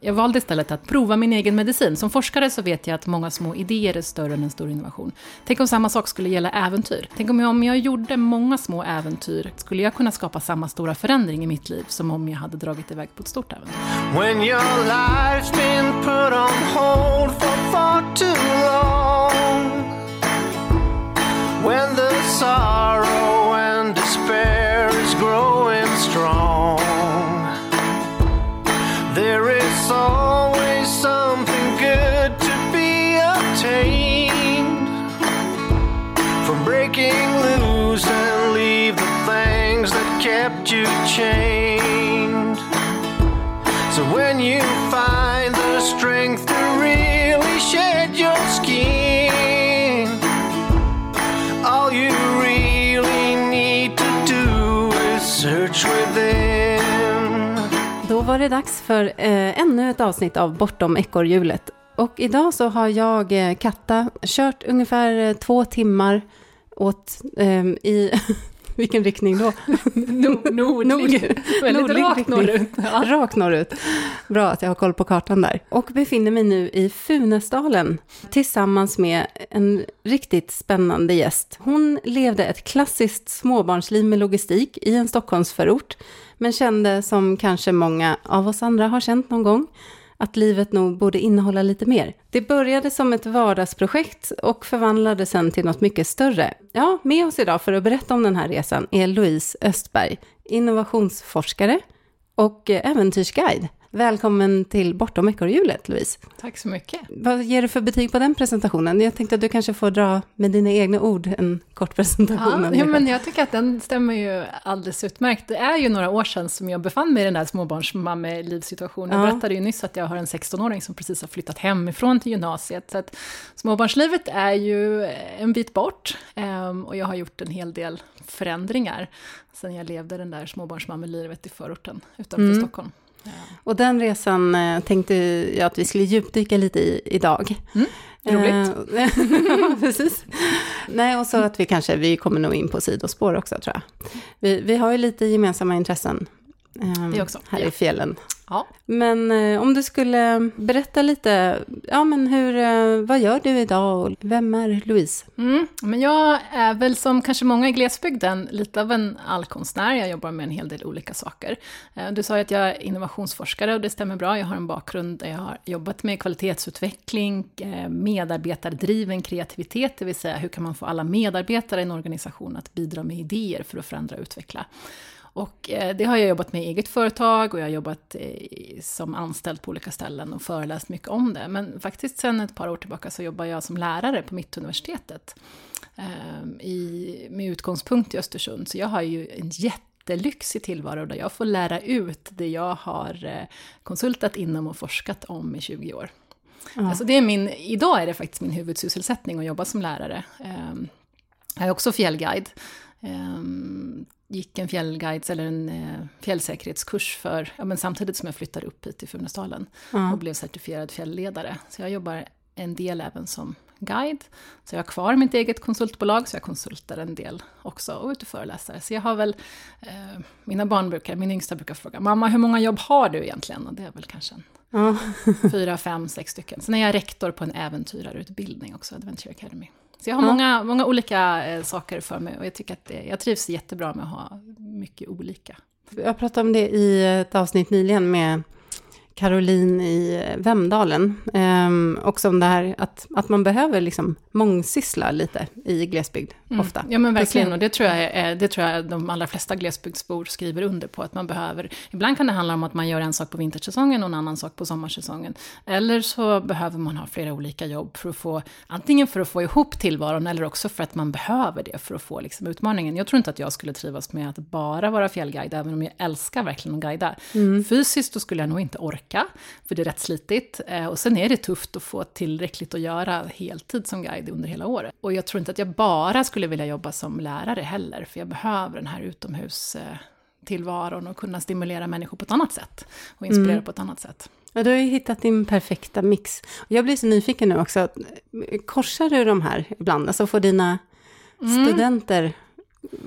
Jag valde istället att prova min egen medicin. Som forskare så vet jag att många små idéer är större än en stor innovation. Tänk om samma sak skulle gälla äventyr. Tänk om jag, om jag gjorde många små äventyr, skulle jag kunna skapa samma stora förändring i mitt liv som om jag hade dragit iväg på ett stort äventyr. When your life's been put on hold for far too long When the sorrow and despair soul var det dags för eh, ännu ett avsnitt av Bortom ekorrhjulet. Och idag så har jag, eh, Katta, kört ungefär eh, två timmar åt eh, i... Vilken riktning då? Nord, nordlig. Väldigt rakt norrut. Ja. Rakt norrut. Bra att jag har koll på kartan där. Och befinner mig nu i Funäsdalen tillsammans med en riktigt spännande gäst. Hon levde ett klassiskt småbarnsliv med logistik i en Stockholmsförort men kände som kanske många av oss andra har känt någon gång, att livet nog borde innehålla lite mer. Det började som ett vardagsprojekt och förvandlades sen till något mycket större. Ja, med oss idag för att berätta om den här resan är Louise Östberg, innovationsforskare och äventyrsguide. Välkommen till Bortom ekorrhjulet, Louise. Tack så mycket. Vad ger du för betyg på den presentationen? Jag tänkte att du kanske får dra med dina egna ord en kort presentation. Ja, ja men jag tycker att den stämmer ju alldeles utmärkt. Det är ju några år sedan som jag befann mig i den där småbarnsmamme-livssituationen. Jag berättade ju nyss att jag har en 16-åring som precis har flyttat hemifrån till gymnasiet. Så att småbarnslivet är ju en bit bort ehm, och jag har gjort en hel del förändringar sen jag levde den där småbarnsmammelivet i förorten utanför mm. Stockholm. Och den resan eh, tänkte jag att vi skulle djupdyka lite i idag. Mm, roligt. Eh, precis. Nej, och så att vi kanske, vi kommer nog in på sidospår också tror jag. Vi, vi har ju lite gemensamma intressen. Eh, det också. Här ja. i fjällen. Ja. Men eh, om du skulle berätta lite, ja men hur, eh, vad gör du idag och vem är Louise? Mm, men jag är väl som kanske många i glesbygden lite av en allkonstnär, jag jobbar med en hel del olika saker. Eh, du sa ju att jag är innovationsforskare och det stämmer bra, jag har en bakgrund där jag har jobbat med kvalitetsutveckling, medarbetardriven kreativitet, det vill säga hur kan man få alla medarbetare i en organisation att bidra med idéer för att förändra och utveckla. Och eh, det har jag jobbat med i eget företag och jag har jobbat eh, som anställd på olika ställen och föreläst mycket om det. Men faktiskt sen ett par år tillbaka så jobbar jag som lärare på Mittuniversitetet. I, med utgångspunkt i Östersund. Så jag har ju en jättelyxig tillvaro där jag får lära ut det jag har eh, konsultat inom och forskat om i 20 år. Ja. Alltså det är min, idag är det faktiskt min huvudsysselsättning att jobba som lärare. Ehm, jag är också fjällguide. Um, gick en fjällguides eller en eh, fjällsäkerhetskurs för, ja, men samtidigt som jag flyttade upp hit till Funäsdalen mm. och blev certifierad fjällledare. Så jag jobbar en del även som guide. Så jag har kvar mitt eget konsultbolag, så jag konsultar en del också och är ute och föreläser. Så jag har väl, eh, mina barn brukar, min yngsta brukar fråga, mamma hur många jobb har du egentligen? Och det är väl kanske en mm. fyra, fem, sex stycken. Sen är jag rektor på en äventyrarutbildning också, Adventure Academy. Så jag har ja. många, många olika eh, saker för mig och jag tycker att det, jag trivs jättebra med att ha mycket olika. Jag pratade om det i ett avsnitt nyligen med Caroline i Vemdalen. Um, också om det här att, att man behöver liksom mångsyssla lite i glesbygd, mm. ofta. Ja men verkligen, och det tror, jag är, det tror jag de allra flesta glesbygdsbor skriver under på, att man behöver, ibland kan det handla om att man gör en sak på vintersäsongen och en annan sak på sommarsäsongen. Eller så behöver man ha flera olika jobb för att få, antingen för att få ihop tillvaron, eller också för att man behöver det för att få liksom, utmaningen. Jag tror inte att jag skulle trivas med att bara vara fjällguide, även om jag älskar verkligen att guida. Mm. Fysiskt då skulle jag nog inte orka för det är rätt slitigt. Eh, och sen är det tufft att få tillräckligt att göra heltid som guide under hela året. Och jag tror inte att jag bara skulle vilja jobba som lärare heller, för jag behöver den här utomhus tillvaron och kunna stimulera människor på ett annat sätt och inspirera mm. på ett annat sätt. Ja, du har ju hittat din perfekta mix. Jag blir så nyfiken nu också, korsar du de här ibland? Alltså får dina mm. studenter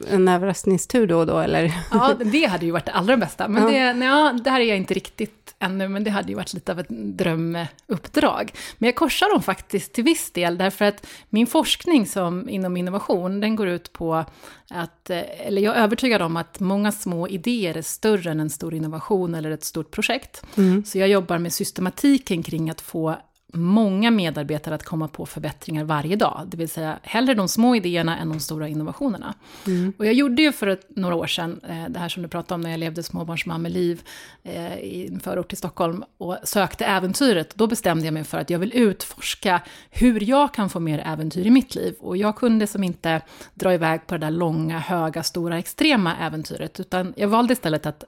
en överraskningstur då och då, eller? Ja, det hade ju varit det allra bästa. Men ja. det, ja, det här är jag inte riktigt ännu, men det hade ju varit lite av ett drömuppdrag. Men jag korsar dem faktiskt till viss del, därför att min forskning som inom innovation, den går ut på att, eh, eller jag är övertygad om att många små idéer är större än en stor innovation eller ett stort projekt. Mm. Så jag jobbar med systematiken kring att få många medarbetare att komma på förbättringar varje dag. Det vill säga hellre de små idéerna än de stora innovationerna. Mm. Och jag gjorde ju för ett, några år sedan, eh, det här som du pratade om när jag levde småbarnsmammeliv eh, i en förort till Stockholm och sökte äventyret. Då bestämde jag mig för att jag vill utforska hur jag kan få mer äventyr i mitt liv. Och jag kunde som inte dra iväg på det där långa, höga, stora, extrema äventyret, utan jag valde istället att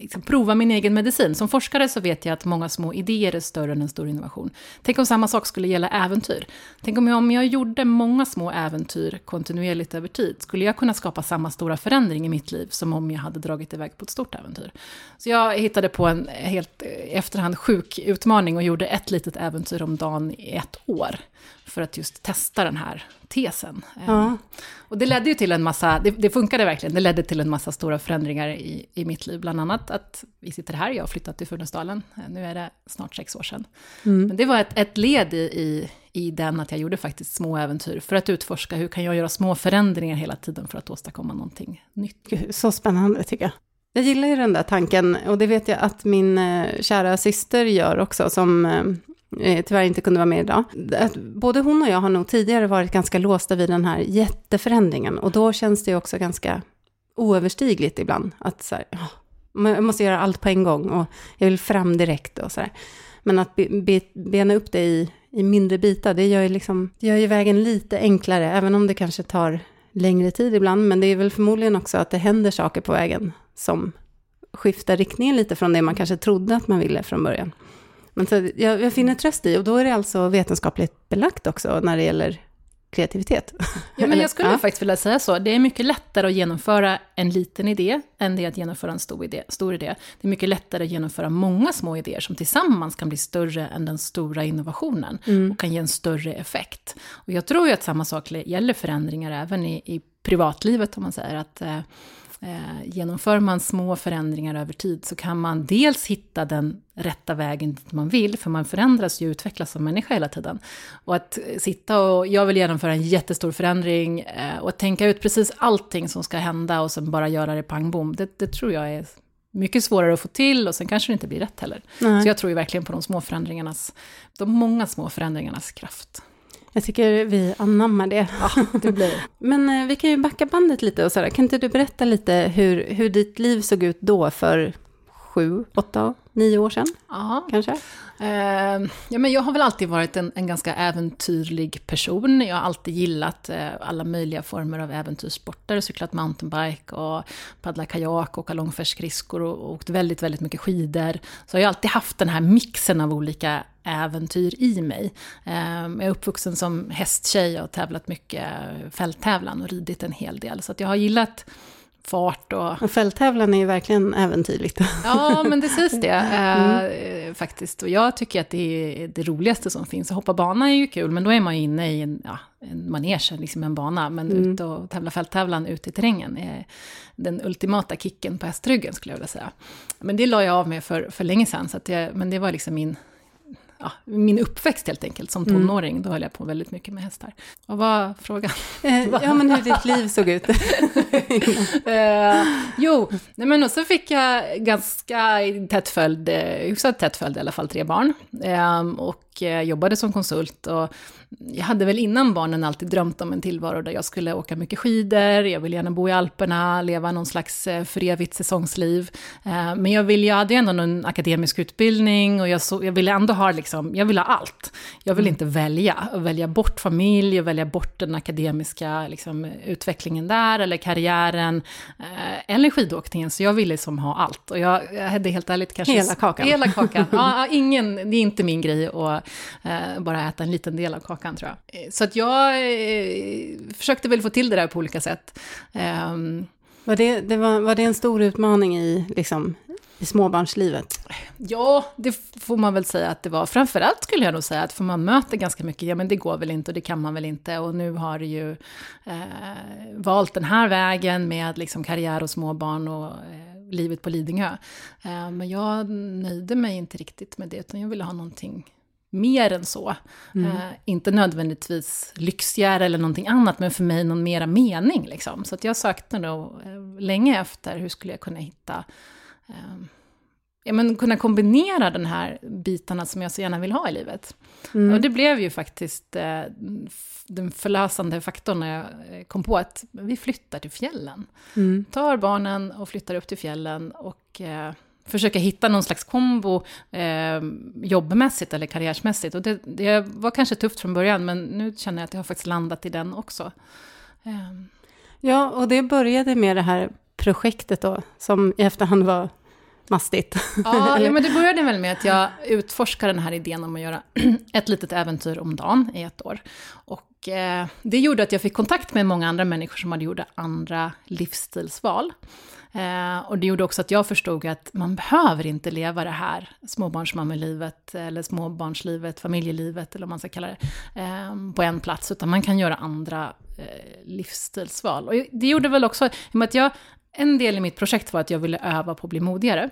liksom prova min egen medicin. Som forskare så vet jag att många små idéer är större än en stor innovation. Tänk om samma sak skulle gälla äventyr. Tänk om jag, om jag gjorde många små äventyr kontinuerligt över tid, skulle jag kunna skapa samma stora förändring i mitt liv som om jag hade dragit iväg på ett stort äventyr. Så jag hittade på en helt eh, efterhand sjuk utmaning och gjorde ett litet äventyr om dagen i ett år för att just testa den här tesen. Ja. Och det ledde ju till en massa, det, det, funkade verkligen, det ledde till en massa stora förändringar i, i mitt liv. Bland annat att vi sitter här, jag har flyttat till Funäsdalen, nu är det snart sex år sedan. Mm. Men det var ett, ett led i, i, i den att jag gjorde faktiskt små äventyr, för att utforska hur kan jag göra små förändringar hela tiden för att åstadkomma någonting nytt. Så spännande tycker jag. Jag gillar ju den där tanken, och det vet jag att min eh, kära syster gör också, som eh, tyvärr inte kunde vara med idag. Att både hon och jag har nog tidigare varit ganska låsta vid den här jätteförändringen. Och då känns det också ganska oöverstigligt ibland. Att så här, jag måste göra allt på en gång och jag vill fram direkt och så här. Men att be, be, bena upp det i, i mindre bitar, det gör, ju liksom, det gör ju vägen lite enklare, även om det kanske tar längre tid ibland. Men det är väl förmodligen också att det händer saker på vägen som skiftar riktningen lite från det man kanske trodde att man ville från början. Men så, jag, jag finner tröst i, och då är det alltså vetenskapligt belagt också när det gäller kreativitet. Ja, men jag skulle ja. faktiskt vilja säga så. Det är mycket lättare att genomföra en liten idé än det att genomföra en stor idé. Stor idé. Det är mycket lättare att genomföra många små idéer som tillsammans kan bli större än den stora innovationen mm. och kan ge en större effekt. Och jag tror ju att samma sak gäller förändringar även i, i privatlivet, om man säger att eh, Eh, genomför man små förändringar över tid så kan man dels hitta den rätta vägen dit man vill, för man förändras ju och utvecklas som människa hela tiden. Och att sitta och, jag vill genomföra en jättestor förändring eh, och att tänka ut precis allting som ska hända och sen bara göra det pang bom, det, det tror jag är mycket svårare att få till och sen kanske det inte blir rätt heller. Nej. Så jag tror ju verkligen på de små förändringarnas, de många små förändringarnas kraft. Jag tycker vi anammar det. Ja, det blir. Men eh, vi kan ju backa bandet lite och sådär. Kan inte du berätta lite hur, hur ditt liv såg ut då för sju, åtta, nio år sedan? Ja. Kanske? Eh, ja, men jag har väl alltid varit en, en ganska äventyrlig person. Jag har alltid gillat eh, alla möjliga former av äventyrssporter. Cyklat mountainbike och paddlat kajak, åka långfärdsskridskor och, och åkt väldigt, väldigt mycket skidor. Så jag har alltid haft den här mixen av olika äventyr i mig. Ehm, jag är uppvuxen som hästtjej och tävlat mycket fälttävlan och ridit en hel del. Så jag har gillat fart och... och fälttävlan är ju verkligen äventyrligt. Ja, men det sägs det mm. eh, faktiskt. Och jag tycker att det är det roligaste som finns. Att hoppa bana är ju kul, men då är man ju inne i en, ja, en manege, liksom en bana. Men mm. ut och tävla fälttävlan ute i terrängen är den ultimata kicken på hästryggen skulle jag vilja säga. Men det la jag av med för, för länge sedan, så att jag, men det var liksom min ja, min uppväxt helt enkelt. Som mm. tonåring, mm. då höll jag på väldigt mycket med hästar. Vad var frågan? Eh, ja, men hur ditt liv såg ut. eh, jo, nej, men och så fick jag ganska tätt följd, eh, hyfsat tätt följd i alla fall, tre barn. Eh, och eh, jobbade som konsult. Och jag hade väl innan barnen alltid drömt om en tillvaro där jag skulle åka mycket skidor, jag ville gärna bo i Alperna, leva någon slags eh, för evigt säsongsliv. Eh, men jag, vill, jag hade ju ändå en akademisk utbildning och jag, så, jag ville ändå ha, liksom, jag ville ha allt. Jag vill mm. inte välja, välja bort familj och välja bort den akademiska liksom, utvecklingen där, eller karriären, eller skidåkningen. Så jag ville liksom ha allt. Och jag, jag hade helt ärligt kanske... Hela kakan. Hela kakan. ja, ingen, det är inte min grej att bara äta en liten del av kakan tror jag. Eh, så att jag eh, försökte väl få till det där på olika sätt. Um, var, det, det var, var det en stor utmaning i, liksom, i småbarnslivet? Ja, det får man väl säga att det var. Framförallt skulle jag nog säga att för man möter ganska mycket, ja men det går väl inte och det kan man väl inte och nu har du ju eh, valt den här vägen med liksom karriär och småbarn och eh, livet på Lidingö. Eh, men jag nöjde mig inte riktigt med det utan jag ville ha någonting mer än så. Mm. Eh, inte nödvändigtvis lyxigare eller någonting annat, men för mig någon mera mening. Liksom. Så att jag sökte nog eh, länge efter hur skulle jag kunna hitta eh, ja, men kunna kombinera den här bitarna som jag så gärna vill ha i livet. Mm. Och det blev ju faktiskt eh, den förlösande faktorn när jag eh, kom på att vi flyttar till fjällen. Mm. Tar barnen och flyttar upp till fjällen och eh, försöker hitta någon slags kombo eh, jobbmässigt eller karriärsmässigt. Och det, det, var kanske tufft från början, men nu känner jag att jag har faktiskt landat i den också. Eh. Ja, och det började med det här projektet då, som i efterhand var mastigt. Ja, ja, men det började väl med att jag utforskade den här idén om att göra ett litet äventyr om dagen i ett år. Och eh, det gjorde att jag fick kontakt med många andra människor som hade gjort andra livsstilsval. Eh, och det gjorde också att jag förstod att man behöver inte leva det här småbarnsmammelivet, eller småbarnslivet, familjelivet, eller vad man ska kalla det, eh, på en plats, utan man kan göra andra eh, livsstilsval. Och det gjorde väl också, i och med att jag en del i mitt projekt var att jag ville öva på att bli modigare.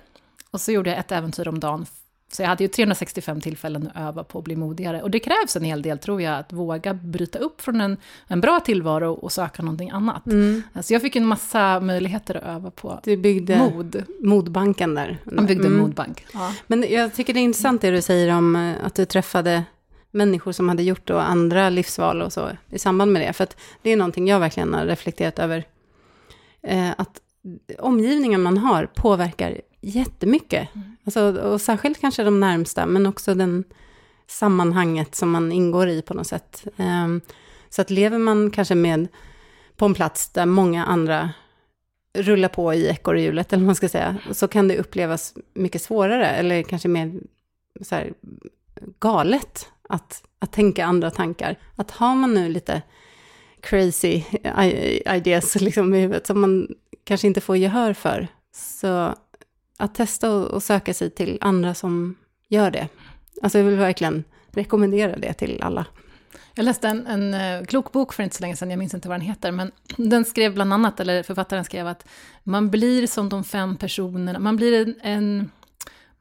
Och så gjorde jag ett äventyr om dagen. Så jag hade ju 365 tillfällen att öva på att bli modigare. Och det krävs en hel del, tror jag, att våga bryta upp från en, en bra tillvaro och söka någonting annat. Mm. Så jag fick en massa möjligheter att öva på du byggde mod. modbanken där. Jag byggde mm. modbank. Ja. Men jag tycker det är intressant det du säger om eh, att du träffade människor som hade gjort då andra livsval och så i samband med det. För att det är någonting jag verkligen har reflekterat över. Eh, att omgivningen man har påverkar jättemycket. Mm. Alltså, och särskilt kanske de närmsta, men också den sammanhanget som man ingår i på något sätt. Um, så att lever man kanske med på en plats där många andra rullar på i ekorrhjulet, eller vad man ska säga, så kan det upplevas mycket svårare, eller kanske mer så här, galet att, att tänka andra tankar. Att har man nu lite crazy ideas liksom i huvudet som man kanske inte får gehör för. Så att testa och söka sig till andra som gör det. Alltså jag vill verkligen rekommendera det till alla. Jag läste en, en eh, klok bok för inte så länge sedan, jag minns inte vad den heter, men den skrev bland annat, eller författaren skrev att man blir som de fem personerna, man blir en, en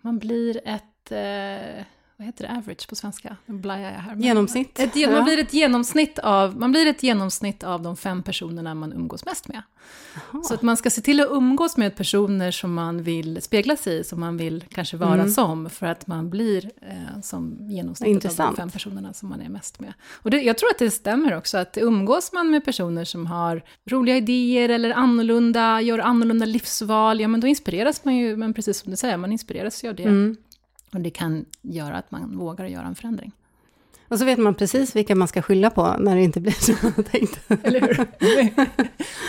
man blir ett, eh, vad heter det, average på svenska? Blajar jag här. Genomsnitt. Ett, man, blir ett genomsnitt av, man blir ett genomsnitt av de fem personerna man umgås mest med. Aha. Så att man ska se till att umgås med personer som man vill spegla sig i, som man vill kanske vara mm. som, för att man blir eh, som genomsnittet av de fem personerna som man är mest med. Och det, jag tror att det stämmer också, att umgås man med personer som har roliga idéer eller annorlunda, gör annorlunda livsval, ja men då inspireras man ju, men precis som du säger, man inspireras ju av det. Mm. Och det kan göra att man vågar göra en förändring. Och så vet man precis vilka man ska skylla på när det inte blir som man tänkt. Eller hur?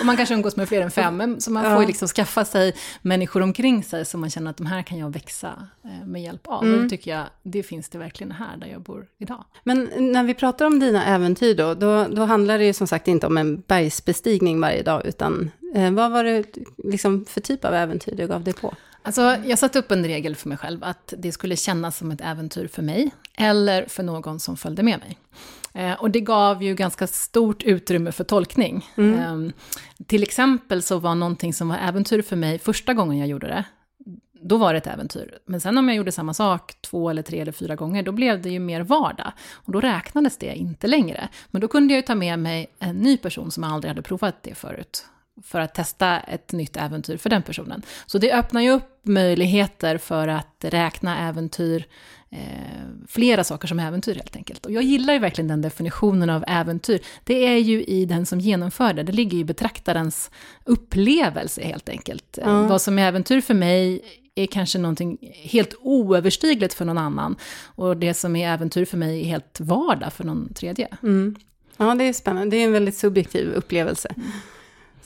och man kanske umgås med fler än fem, så man får ju liksom skaffa sig människor omkring sig som man känner att de här kan jag växa eh, med hjälp av. Mm. Och det tycker jag, det finns det verkligen här där jag bor idag. Men när vi pratar om dina äventyr då, då, då handlar det ju som sagt inte om en bergsbestigning varje dag, utan eh, vad var det liksom för typ av äventyr du gav dig på? Alltså, jag satte upp en regel för mig själv, att det skulle kännas som ett äventyr för mig, eller för någon som följde med mig. Eh, och det gav ju ganska stort utrymme för tolkning. Mm. Eh, till exempel så var någonting som var äventyr för mig första gången jag gjorde det, då var det ett äventyr. Men sen om jag gjorde samma sak två eller tre eller fyra gånger, då blev det ju mer vardag. Och då räknades det inte längre. Men då kunde jag ju ta med mig en ny person som aldrig hade provat det förut för att testa ett nytt äventyr för den personen. Så det öppnar ju upp möjligheter för att räkna äventyr, eh, flera saker som äventyr helt enkelt. Och jag gillar ju verkligen den definitionen av äventyr. Det är ju i den som genomför det, det ligger i betraktarens upplevelse helt enkelt. Mm. Vad som är äventyr för mig är kanske någonting helt oöverstigligt för någon annan. Och det som är äventyr för mig är helt vardag för någon tredje. Mm. Ja, det är spännande. Det är en väldigt subjektiv upplevelse. Mm.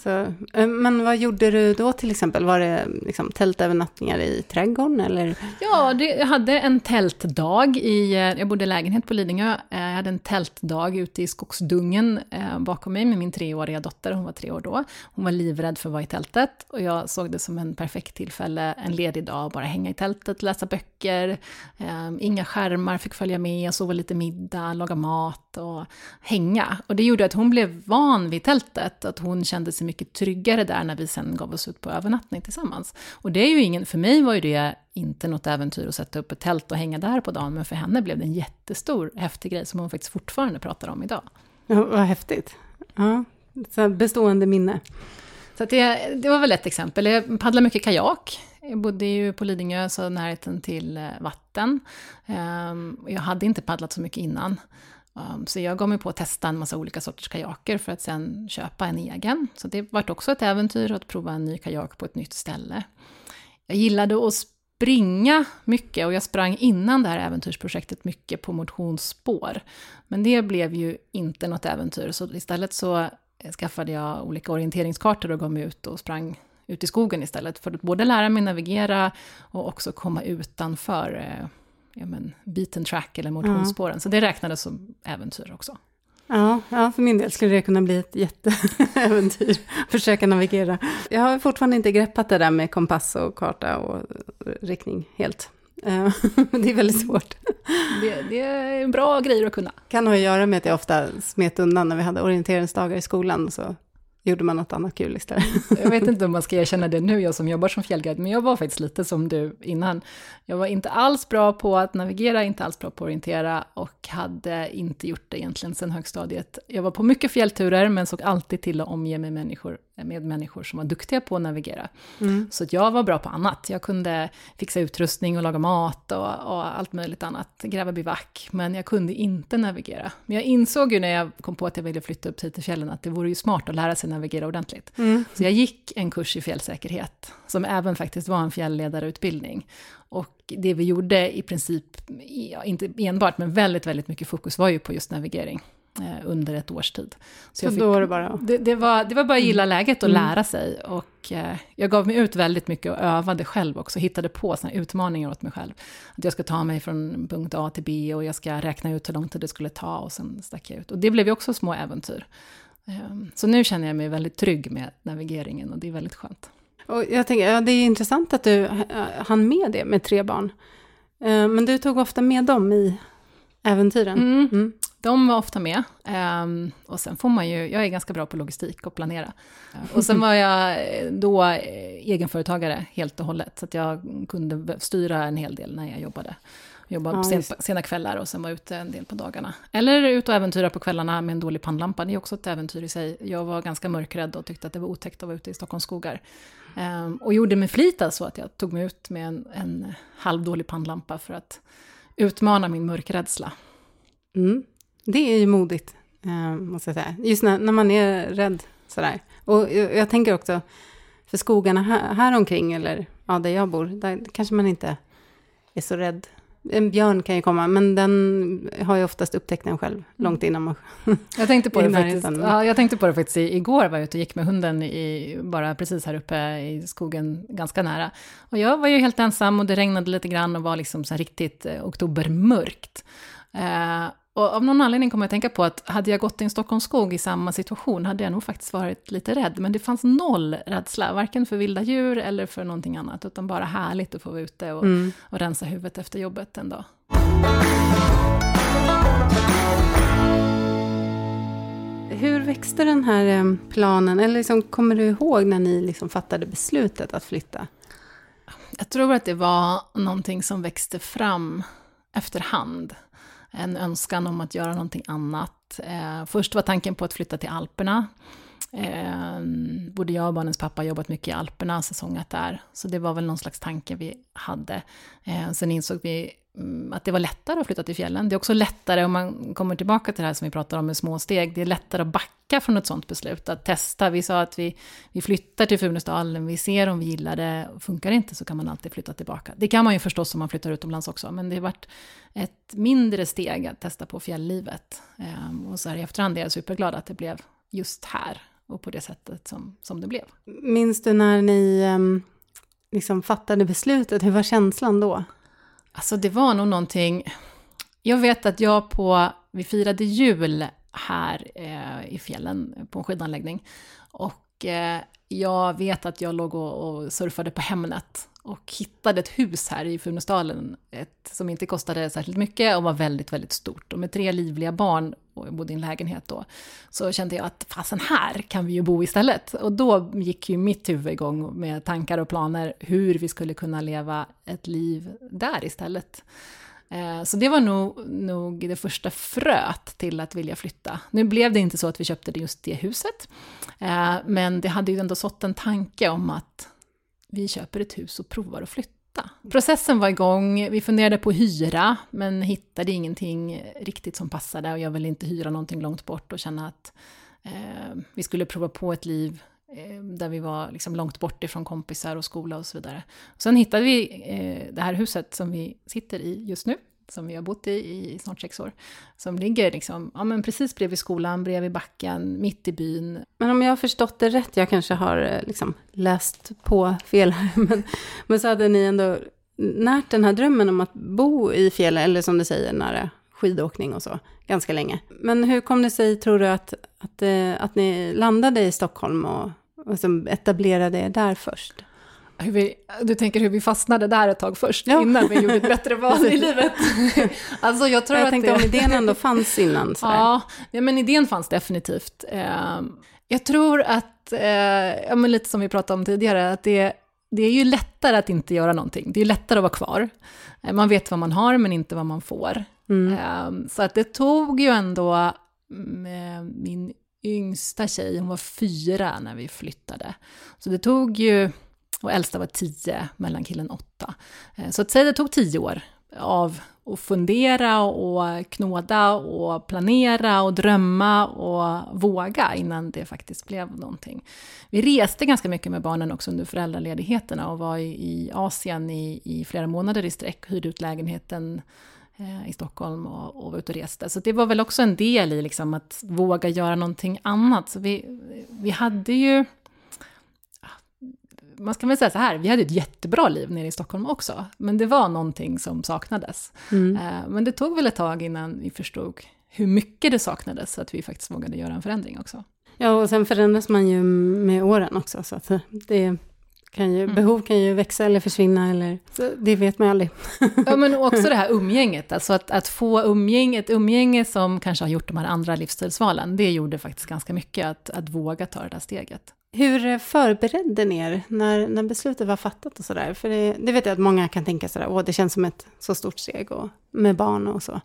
Så, eh, men vad gjorde du då till exempel? Var det liksom tältövernattningar i trädgården eller? Ja, det, jag hade en tältdag i, eh, jag bodde i lägenhet på Lidingö, eh, jag hade en tältdag ute i skogsdungen bakom mig med min treåriga dotter, hon var tre år då. Hon var livrädd för att vara i tältet och jag såg det som en perfekt tillfälle, en ledig dag, bara hänga i tältet, läsa böcker, inga skärmar, fick följa med, sova lite middag, laga mat och hänga. Och det gjorde att hon blev van vid tältet, att hon kände sig mycket tryggare där när vi sen gav oss ut på övernattning tillsammans. Och det är ju ingen, för mig var ju det inte något äventyr att sätta upp ett tält och hänga där på dagen, men för henne blev det en jättestor, häftig grej som hon faktiskt fortfarande pratar om idag. Ja, vad häftigt. Ja, så bestående minne. Så det, det var väl ett exempel. Jag paddlade mycket kajak. Jag bodde ju på Lidingö, så närheten till eh, vatten. Ehm, jag hade inte paddlat så mycket innan. Um, så jag gav mig på att testa en massa olika sorters kajaker för att sen köpa en egen. Så det var också ett äventyr att prova en ny kajak på ett nytt ställe. Jag gillade att springa mycket och jag sprang innan det här äventyrsprojektet mycket på motionsspår. Men det blev ju inte något äventyr, så istället så skaffade jag olika orienteringskartor och gav mig ut och sprang ut i skogen istället för att både lära mig navigera och också komma utanför eh, ja, men, beaten track eller motionsspåren. Ja. Så det räknades som äventyr också. Ja, ja, för min del skulle det kunna bli ett jätteäventyr. Försöka navigera. Jag har fortfarande inte greppat det där med kompass och karta och riktning helt. Eh, det är väldigt svårt. Det, det är bra grejer att kunna. Kan ha att göra med att jag ofta smet undan när vi hade orienteringsdagar i skolan. Så gjorde man något annat kul istället. Mm. Jag vet inte om man ska erkänna det nu, jag som jobbar som fjällguide, men jag var faktiskt lite som du innan. Jag var inte alls bra på att navigera, inte alls bra på att orientera och hade inte gjort det egentligen sedan högstadiet. Jag var på mycket fjällturer, men såg alltid till att omge mig människor, med människor som var duktiga på att navigera. Mm. Så jag var bra på annat. Jag kunde fixa utrustning och laga mat och, och allt möjligt annat, gräva bivack, men jag kunde inte navigera. Men jag insåg ju när jag kom på att jag ville flytta upp hit till fjällen att det vore ju smart att lära sig navigera ordentligt. Mm. Så jag gick en kurs i fjällsäkerhet, som även faktiskt var en fjällledarutbildning. Och det vi gjorde i princip, inte enbart, men väldigt, väldigt mycket fokus var ju på just navigering eh, under ett års tid. Så, så fick, då var det bara... Det, det, var, det var bara att gilla mm. läget och mm. lära sig. Och eh, jag gav mig ut väldigt mycket och övade själv också, hittade på såna utmaningar åt mig själv. Att jag ska ta mig från punkt A till B och jag ska räkna ut hur lång tid det skulle ta och sen stack jag ut. Och det blev ju också små äventyr. Ehm, så nu känner jag mig väldigt trygg med navigeringen och det är väldigt skönt. Och jag tänker, ja, det är intressant att du hann med det med tre barn. Ehm, men du tog ofta med dem i äventyren. Mm. Mm. De var ofta med. Ehm, och sen får man ju, jag är ganska bra på logistik och planera. Och sen var jag då egenföretagare helt och hållet, så att jag kunde styra en hel del när jag jobbade. Jobba ja, sen, sena kvällar och sen vara ute en del på dagarna. Eller ut och äventyra på kvällarna med en dålig pannlampa. Det är också ett äventyr i sig. Jag var ganska mörkrädd och tyckte att det var otäckt att vara ute i Stockholms skogar. Um, och gjorde med flit alltså att jag tog mig ut med en, en halvdålig pannlampa för att utmana min mörkrädsla. Mm. Det är ju modigt, eh, måste jag säga. Just när, när man är rädd sådär. Och jag, jag tänker också, för skogarna här, här omkring, eller ja, där jag bor, där kanske man inte är så rädd en björn kan ju komma, men den har ju oftast upptäckt den själv, mm. långt innan man... jag, tänkte på det faktiskt, ja, jag tänkte på det faktiskt igår, var jag ute och gick med hunden i, bara precis här uppe i skogen, ganska nära. Och jag var ju helt ensam och det regnade lite grann och var liksom så riktigt eh, oktobermörkt. Eh, och av någon anledning kommer jag att tänka på att hade jag gått i en Stockholmsskog i samma situation hade jag nog faktiskt varit lite rädd. Men det fanns noll rädsla, varken för vilda djur eller för någonting annat. Utan bara härligt att få vara ute och, mm. och rensa huvudet efter jobbet en dag. Hur växte den här eh, planen? Eller liksom, kommer du ihåg när ni liksom fattade beslutet att flytta? Jag tror att det var någonting som växte fram efterhand en önskan om att göra någonting annat. Eh, först var tanken på att flytta till Alperna. Eh, både jag och barnens pappa har jobbat mycket i Alperna, säsongat där. Så det var väl någon slags tanke vi hade. Eh, sen insåg vi Mm, att det var lättare att flytta till fjällen. Det är också lättare, om man kommer tillbaka till det här som vi pratar om med små steg, det är lättare att backa från ett sånt beslut, att testa. Vi sa att vi, vi flyttar till Funäsdalen, vi ser om vi gillar det, funkar det inte så kan man alltid flytta tillbaka. Det kan man ju förstås om man flyttar utomlands också, men det har varit ett mindre steg att testa på fjälllivet. Ehm, och så här i efterhand är jag superglad att det blev just här. och på det sättet som, som det blev. Minns du när ni ehm, liksom fattade beslutet? Hur var känslan då? Alltså det var nog någonting... Jag vet att jag på... Vi firade jul här eh, i fjällen på en skidanläggning. Och eh, jag vet att jag låg och, och surfade på Hemnet och hittade ett hus här i Funäsdalen som inte kostade särskilt mycket och var väldigt, väldigt stort. Och med tre livliga barn, och jag bodde i en lägenhet då, så kände jag att fasen här kan vi ju bo istället. Och då gick ju mitt huvud igång med tankar och planer hur vi skulle kunna leva ett liv där istället. Eh, så det var nog, nog det första fröet till att vilja flytta. Nu blev det inte så att vi köpte just det huset, eh, men det hade ju ändå sått en tanke om att vi köper ett hus och provar att flytta. Processen var igång, vi funderade på hyra, men hittade ingenting riktigt som passade och jag ville inte hyra någonting långt bort och känna att eh, vi skulle prova på ett liv eh, där vi var liksom långt bort ifrån kompisar och skola och så vidare. Sen hittade vi eh, det här huset som vi sitter i just nu, som vi har bott i i snart sex år, som ligger liksom, ja, men precis bredvid skolan, bredvid backen, mitt i byn. Men om jag har förstått det rätt, jag kanske har eh, liksom läst på fel här, men, men så hade ni ändå närt den här drömmen om att bo i fjällen, eller som du säger, nära skidåkning och så, ganska länge. Men hur kom det sig, tror du, att, att, eh, att ni landade i Stockholm och, och etablerade er där först? Hur vi, du tänker hur vi fastnade där ett tag först, ja. innan vi gjorde ett bättre val i livet. alltså jag tror jag att tänkte det... om idén ändå fanns innan. Ja, ja, men idén fanns definitivt. Ehm, jag tror att, eh, ja, men lite som vi pratade om tidigare, att det, det är ju lättare att inte göra någonting. Det är lättare att vara kvar. Eh, man vet vad man har, men inte vad man får. Mm. Ehm, så att det tog ju ändå mm, min yngsta tjej, hon var fyra när vi flyttade. Så det tog ju och äldsta var tio, mellankillen åtta. Eh, så att säga det tog tio år av att fundera och knåda och planera och drömma och våga innan det faktiskt blev någonting. Vi reste ganska mycket med barnen också under föräldraledigheterna och var i, Asien i, i flera månader i sträck, hyrde ut lägenheten eh, i Stockholm och, och var ute och reste. Så det var väl också en del i liksom att våga göra någonting annat. Så vi, vi hade ju man ska väl säga så här, vi hade ett jättebra liv nere i Stockholm också, men det var någonting som saknades. Mm. Eh, men det tog väl ett tag innan vi förstod hur mycket det saknades, så att vi faktiskt vågade göra en förändring också. Ja, och sen förändras man ju med åren också, så att det kan ju, mm. behov kan ju växa eller försvinna, eller, det vet man ju aldrig. ja, men också det här umgänget, alltså att, att få umgäng, ett umgänge som kanske har gjort de här andra livsstilsvalen, det gjorde faktiskt ganska mycket att, att våga ta det där steget. Hur förberedde ni er när, när beslutet var fattat och sådär? För det, det, vet jag att många kan tänka sådär, åh det känns som ett så stort steg och, med barn och så.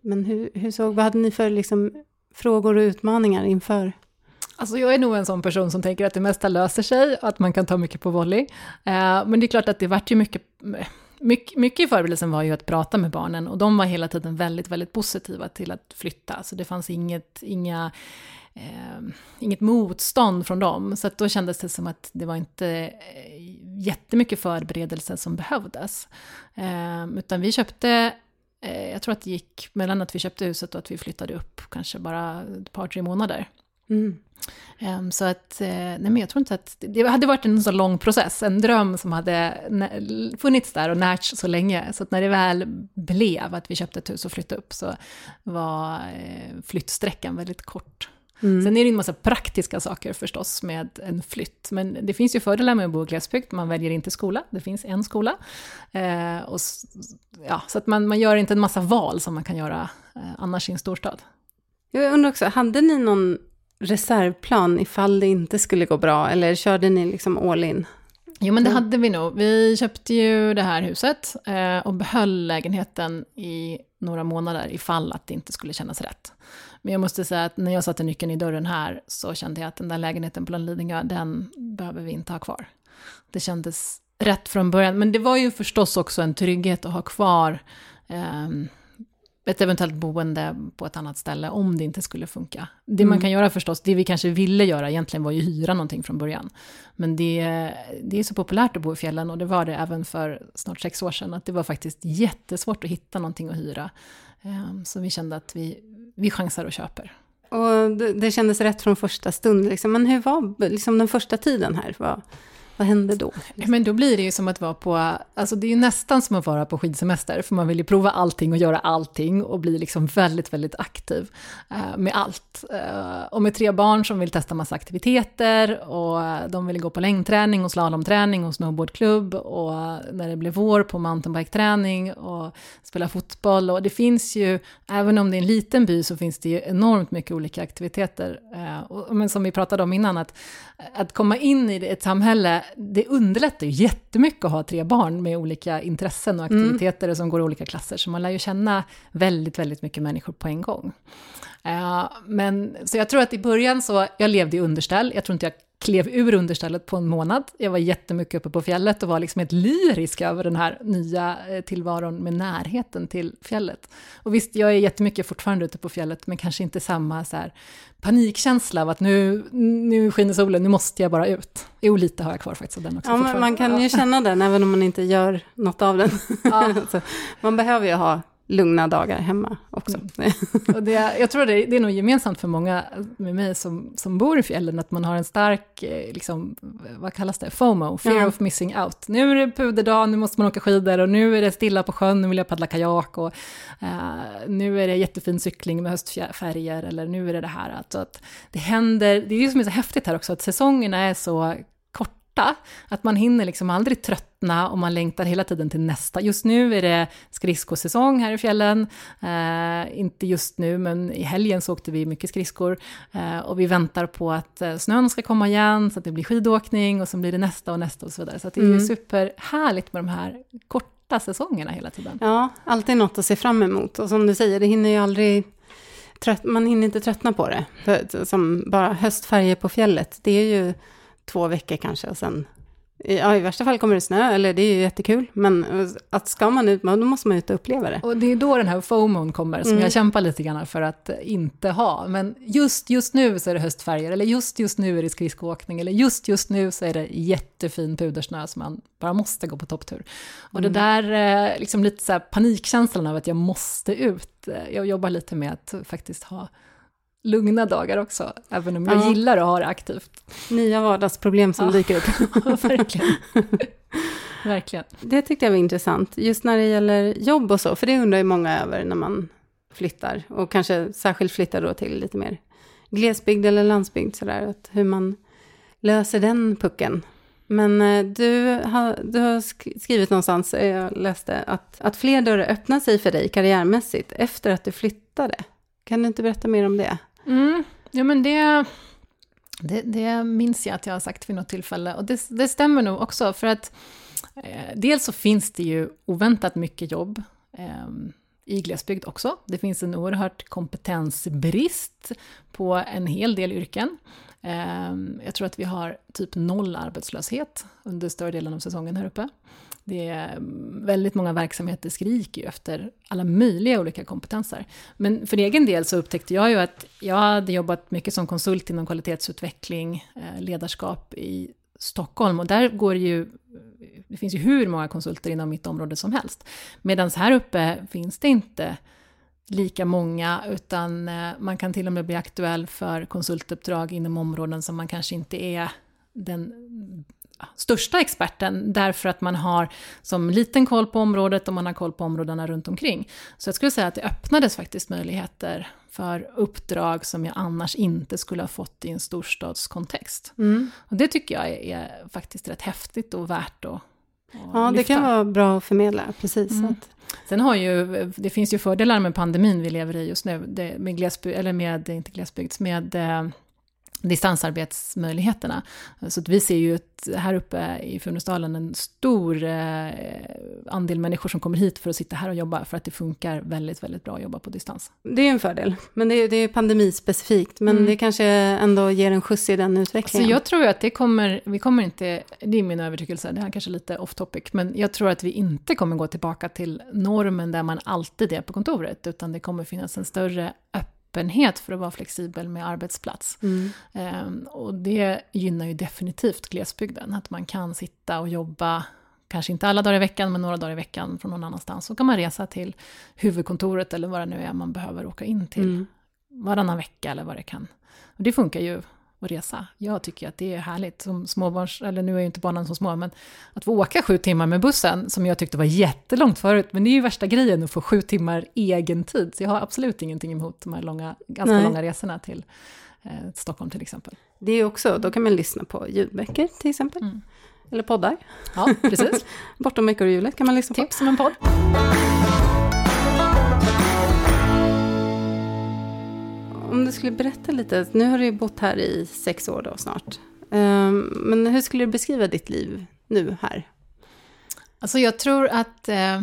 Men hur, hur såg, vad hade ni för liksom, frågor och utmaningar inför? Alltså jag är nog en sån person som tänker att det mesta löser sig att man kan ta mycket på volley. Eh, men det är klart att det vart ju mycket, mycket, mycket i förberedelsen var ju att prata med barnen och de var hela tiden väldigt, väldigt positiva till att flytta. Så det fanns inget, inga eh, inget motstånd från dem. Så då kändes det som att det var inte eh, jättemycket förberedelse som behövdes. Eh, utan vi köpte eh, jag tror att det gick mellan att vi köpte huset och att vi flyttade upp kanske bara ett par, tre månader. Mm. Um, så att, uh, nej men jag tror inte att, det hade varit en så lång process, en dröm som hade funnits där och närts så länge. Så att när det väl blev att vi köpte ett hus och flyttade upp så var uh, flyttsträckan väldigt kort. Mm. Sen är det en massa praktiska saker förstås med en flytt, men det finns ju fördelar med att bo i glesbygd, man väljer inte skola, det finns en skola. Eh, och, ja, så att man, man gör inte en massa val som man kan göra eh, annars i en storstad. Jag undrar också, hade ni någon reservplan ifall det inte skulle gå bra, eller körde ni liksom all in? Jo, men det hade vi nog. Vi köpte ju det här huset eh, och behöll lägenheten i några månader ifall att det inte skulle kännas rätt. Men jag måste säga att när jag satte nyckeln i dörren här så kände jag att den där lägenheten på Lidingö, den behöver vi inte ha kvar. Det kändes rätt från början, men det var ju förstås också en trygghet att ha kvar eh, ett eventuellt boende på ett annat ställe om det inte skulle funka. Det mm. man kan göra förstås, det vi kanske ville göra egentligen var ju hyra någonting från början. Men det, det är så populärt att bo i fjällen och det var det även för snart sex år sedan, att det var faktiskt jättesvårt att hitta någonting att hyra. Ehm, så vi kände att vi, vi chansar och köper. Och det, det kändes rätt från första stund. Liksom. Men hur var liksom, den första tiden här? Vad, vad hände då? Men då blir det ju som att vara på, alltså det är ju nästan som att vara på skidsemester, för man vill ju prova allting och göra allting och bli liksom väldigt, väldigt aktiv eh, med allt. Eh, och med tre barn som vill testa massa aktiviteter och de vill gå på längdträning och slalomträning och snowboardklubb och när det blir vår på mountainbike-träning och spela fotboll och det finns ju, även om det är en liten by så finns det ju enormt mycket olika aktiviteter. Eh, och, men som vi pratade om innan, att, att komma in i ett samhälle det underlättar ju jättemycket att ha tre barn med olika intressen och mm. aktiviteter mm. som går i olika klasser, så man lär ju känna väldigt, väldigt mycket människor på en gång. Uh, men, så jag tror att i början så, jag levde i underställ, jag tror inte jag klev ur understället på en månad. Jag var jättemycket uppe på fjället och var liksom helt lyrisk över den här nya eh, tillvaron med närheten till fjället. Och visst, jag är jättemycket fortfarande ute på fjället, men kanske inte samma så här panikkänsla av att nu, nu skiner solen, nu måste jag bara ut. Jo, lite har jag kvar faktiskt av den också. Ja, man kan ju känna den även om man inte gör något av den. Ja. man behöver ju ha lugna dagar hemma också. Mm. och det, jag tror det, det är nog gemensamt för många med mig som, som bor i fjällen, att man har en stark, eh, liksom, vad kallas det, FOMO, fear ja. of missing out. Nu är det puderdag, nu måste man åka skidor och nu är det stilla på sjön, nu vill jag paddla kajak och uh, nu är det jättefin cykling med höstfärger eller nu är det det här. Alltså att det händer, det är ju som är så häftigt här också, att säsongerna är så. Att man hinner liksom aldrig tröttna och man längtar hela tiden till nästa. Just nu är det skridskosäsong här i fjällen. Eh, inte just nu, men i helgen så åkte vi mycket skridskor. Eh, och vi väntar på att eh, snön ska komma igen, så att det blir skidåkning och så blir det nästa och nästa och så vidare. Så det är mm. superhärligt med de här korta säsongerna hela tiden. Ja, alltid något att se fram emot. Och som du säger, det hinner ju aldrig man hinner inte tröttna på det. Som bara höstfärger på fjället, det är ju två veckor kanske och sen Ja, i värsta fall kommer det snö, eller det är ju jättekul, men att ska man ut, då måste man ut och uppleva det. Och det är då den här FOMOn kommer, som mm. jag kämpar lite grann för att inte ha. Men just just nu så är det höstfärger, eller just just nu är det skridskoåkning, eller just just nu så är det jättefin pudersnö som man bara måste gå på topptur. Och mm. det där, eh, liksom lite så här panikkänslan av att jag måste ut, eh, jag jobbar lite med att faktiskt ha lugna dagar också, även om jag ja. gillar att ha det aktivt. Nya vardagsproblem som ja. dyker upp. Verkligen. Verkligen. Det tyckte jag var intressant, just när det gäller jobb och så, för det undrar ju många över när man flyttar, och kanske särskilt flyttar då till lite mer glesbygd eller landsbygd, sådär, att hur man löser den pucken. Men eh, du har, du har skrivit någonstans, eh, jag läste, att, att fler dörrar öppnar sig för dig karriärmässigt efter att du flyttade. Kan du inte berätta mer om det? Mm. Ja, men det, det, det, minns jag att jag har sagt vid något tillfälle. Och det, det stämmer nog också, för att eh, dels så finns det ju oväntat mycket jobb eh, i glesbygd också. Det finns en oerhört kompetensbrist på en hel del yrken. Eh, jag tror att vi har typ noll arbetslöshet under större delen av säsongen här uppe. Det är mm, väldigt många verksamheter skriker ju efter alla möjliga olika kompetenser. Men för egen del så upptäckte jag ju att jag hade jobbat mycket som konsult inom kvalitetsutveckling, eh, ledarskap i Stockholm och där går ju det finns ju hur många konsulter inom mitt område som helst. Medan här uppe finns det inte lika många, utan eh, man kan till och med bli aktuell för konsultuppdrag inom områden som man kanske inte är den största experten därför att man har som liten koll på området och man har koll på områdena runt omkring. Så jag skulle säga att det öppnades faktiskt möjligheter för uppdrag som jag annars inte skulle ha fått i en storstadskontext. Mm. Och det tycker jag är, faktiskt rätt häftigt och värt att Ja, det kan vara bra att förmedla, precis. Mm. Sen har ju, det finns ju fördelar med pandemin vi lever i just nu, det, med glesbygd, eller med, inte glesbygd, med eh, distansarbetsmöjligheterna. Så att vi ser ju ett, här uppe i Funäsdalen en stor eh, andel människor som kommer hit för att sitta här och jobba, för att det funkar väldigt, väldigt bra att jobba på distans. Det är en fördel, men det är, det är pandemispecifikt, men mm. det kanske ändå ger en skjuts i den utvecklingen. Så jag tror att det kommer, vi kommer inte, det är min övertygelse, det här kanske lite off topic, men jag tror att vi inte kommer gå tillbaka till normen där man alltid är på kontoret, utan det kommer finnas en större öppenhet öppenhet för att vara flexibel med arbetsplats. Mm. Um, och det gynnar ju definitivt glesbygden, att man kan sitta och jobba kanske inte alla dagar i veckan, men några dagar i veckan från någon annanstans. Så kan man resa till huvudkontoret eller vad det nu är man behöver åka in till. Mm. varannan vecka eller vad det kan. Och det funkar ju att resa. Jag tycker att det är härligt som småbarns, eller nu är ju inte barnen så små, men att få åka sju timmar med bussen, som jag tyckte var jättelångt förut, men det är ju värsta grejen att få sju timmar egen tid. Så jag har absolut ingenting emot de här långa, ganska Nej. långa resorna till eh, Stockholm till exempel. Det är också, då kan man lyssna på ljudböcker till exempel. Mm. Eller poddar. Ja, precis. Bortom ekorrhjulet kan man lyssna på. Tips om en podd. Om du skulle berätta lite, nu har du ju bott här i sex år då snart. Ehm, men hur skulle du beskriva ditt liv nu här? Alltså jag tror att eh, eh,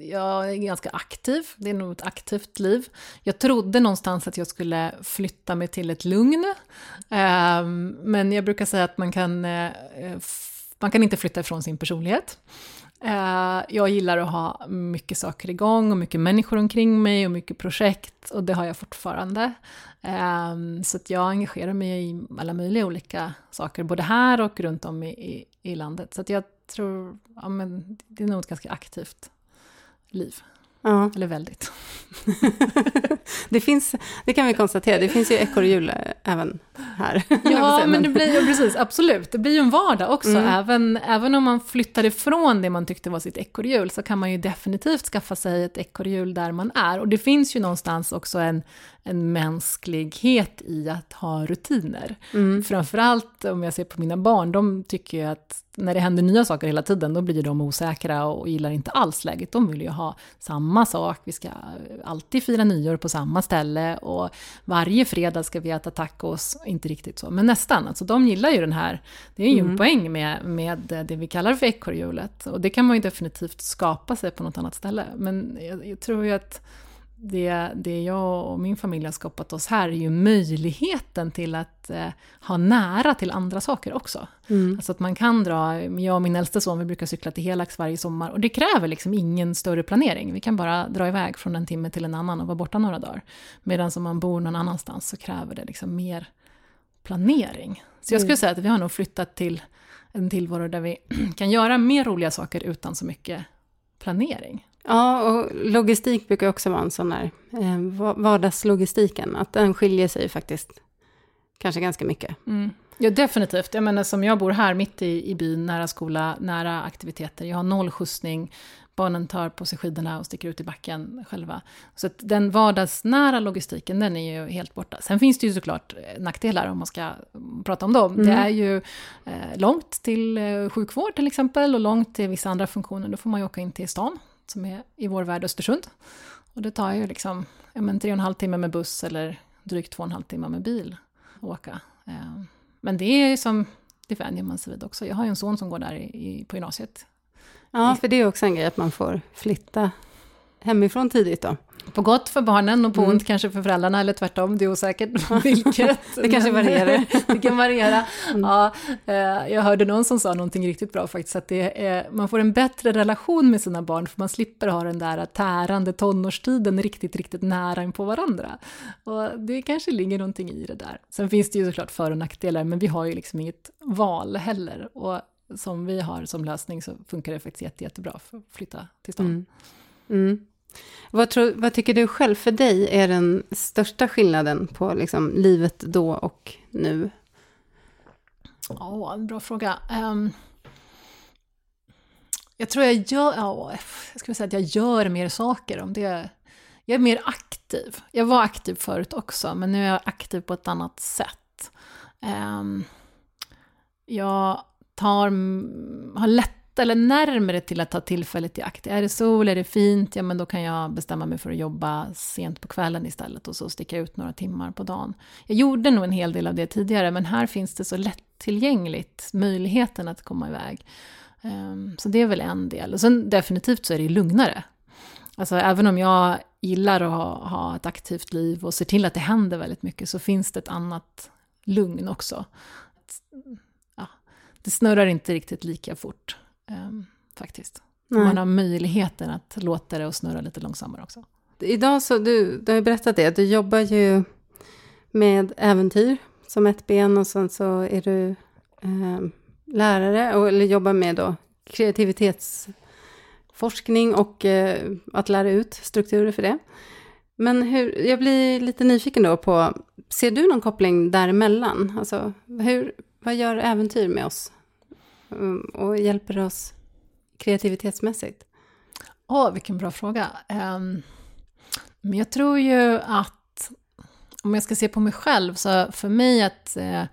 jag är ganska aktiv. Det är nog ett aktivt liv. Jag trodde någonstans att jag skulle flytta mig till ett lugn. Eh, men jag brukar säga att man kan, eh, eh man kan inte flytta ifrån sin personlighet. Eh, jag gillar att ha mycket saker igång och mycket människor omkring mig och mycket projekt och det har jag fortfarande. Ehm, så att jag engagerar mig i alla möjliga olika saker, både här och runt om i, i, i landet. Så att jag tror, ja men det är nog ett ganska aktivt liv, Ja, eller väldigt. det finns, det kan vi konstatera, det finns ju ekorrhjul även här. Ja, men det blir ju precis, absolut. Det blir ju en vardag också. Mm. Även, även om man flyttar ifrån det man tyckte var sitt ekorrhjul så kan man ju definitivt skaffa sig ett ekorrhjul där man är. Och det finns ju någonstans också en, en mänsklighet i att ha rutiner. Mm. Framförallt om jag ser på mina barn, de tycker ju att när det händer nya saker hela tiden, då blir de osäkra och gillar inte alls läget. De vill ju ha samma sak, vi ska alltid fira nyår på samma ställe och varje fredag ska vi äta tacos, inte riktigt så, men nästan. Alltså de gillar ju den här, det är ju en Mm. poäng med, med det vi kallar för ekorrhjulet. Och det kan man ju definitivt skapa sig på något annat ställe. Men jag, jag tror ju att det, det jag och min familj har skapat oss här är ju möjligheten till att eh, ha nära till andra saker också. Mm. Alltså att man kan dra, jag och min äldste son, vi brukar cykla till Helax varje sommar och det kräver liksom ingen större planering. Vi kan bara dra iväg från en timme till en annan och vara borta några dagar. Medan om man bor någon annanstans så kräver det liksom mer planering. Så jag skulle Mm. säga att vi har nog flyttat till en tillvaro där vi kan göra mer roliga saker utan så mycket planering. Ja, och logistik brukar också vara en sån där, eh, va- vardagslogistiken, att den skiljer sig faktiskt kanske ganska mycket. Mm. Ja, definitivt. Jag menar, som jag bor här mitt i, i byn, nära skola, nära aktiviteter. Jag har noll skjutsning, barnen tar på sig skidorna och sticker ut i backen själva. Så att den vardagsnära logistiken, den är ju helt borta. Sen finns det ju såklart eh, nackdelar om man ska prata om dem. Mm. Det är ju eh, långt till eh, sjukvård till exempel och långt till vissa andra funktioner. Då får man ju åka in till stan, som är i vår värld Östersund. Och det tar ju liksom ja, men tre och en halv timme med buss eller drygt två och en halv timme med bil att åka. Eh, Men det är som, det vänjer man sig vid också. Jag har ju en son som går där i, i, på gymnasiet. Ja, för det är också en grej att man får flytta hemifrån tidigt då. På gott för barnen och på Mm. ont kanske för föräldrarna, eller tvärtom, det är osäkert vilket. Det kanske varierar. det kan variera. Mm. Ja, eh, jag hörde någon som sa någonting riktigt bra faktiskt, att det är, man får en bättre relation med sina barn, för man slipper ha den där tärande tonårstiden riktigt, riktigt nära in på varandra. Och det kanske ligger någonting i det där. Sen finns det ju såklart för och nackdelar, men vi har ju liksom inget val heller. Och som vi har som lösning så funkar det faktiskt jätte, jättebra för att flytta till stan. Mm. Mm. Vad, tror, vad tycker du själv för dig är den största skillnaden på liksom, livet då och nu? Ja, en bra fråga. Um, jag tror jag gör, oh, jag skulle säga att jag gör mer saker om det. Jag är mer aktiv. Jag var aktiv förut också, men nu är jag aktiv på ett annat sätt. Um, jag tar, har lätt eller närmare till att ta tillfället i akt. Är det sol, är det fint, ja men då kan jag bestämma mig för att jobba sent på kvällen istället och så sticka ut några timmar på dagen. Jag gjorde nog en hel del av det tidigare, men här finns det så lättillgängligt, möjligheten att komma iväg. Ehm, så det är väl en del. Och sen definitivt så är det ju lugnare. Alltså även om jag gillar att ha, ha ett aktivt liv och ser till att det händer väldigt mycket så finns det ett annat lugn också. Ja, det snurrar inte riktigt lika fort ehm, faktiskt. Nej. Man har möjligheten att låta det och snurra lite långsammare också. Idag så, du, du har ju berättat det, du jobbar ju med äventyr som ett ben och sen så är du eh, lärare, och, eller jobbar med då kreativitetsforskning och eh, att lära ut strukturer för det. Men hur, jag blir lite nyfiken då på, ser du någon koppling däremellan? Alltså, hur, vad gör äventyr med oss? Mm, och hjälper oss kreativitetsmässigt? Åh, oh, vilken bra fråga. Um, men jag tror ju att, om jag ska se på mig själv, så för mig att uh,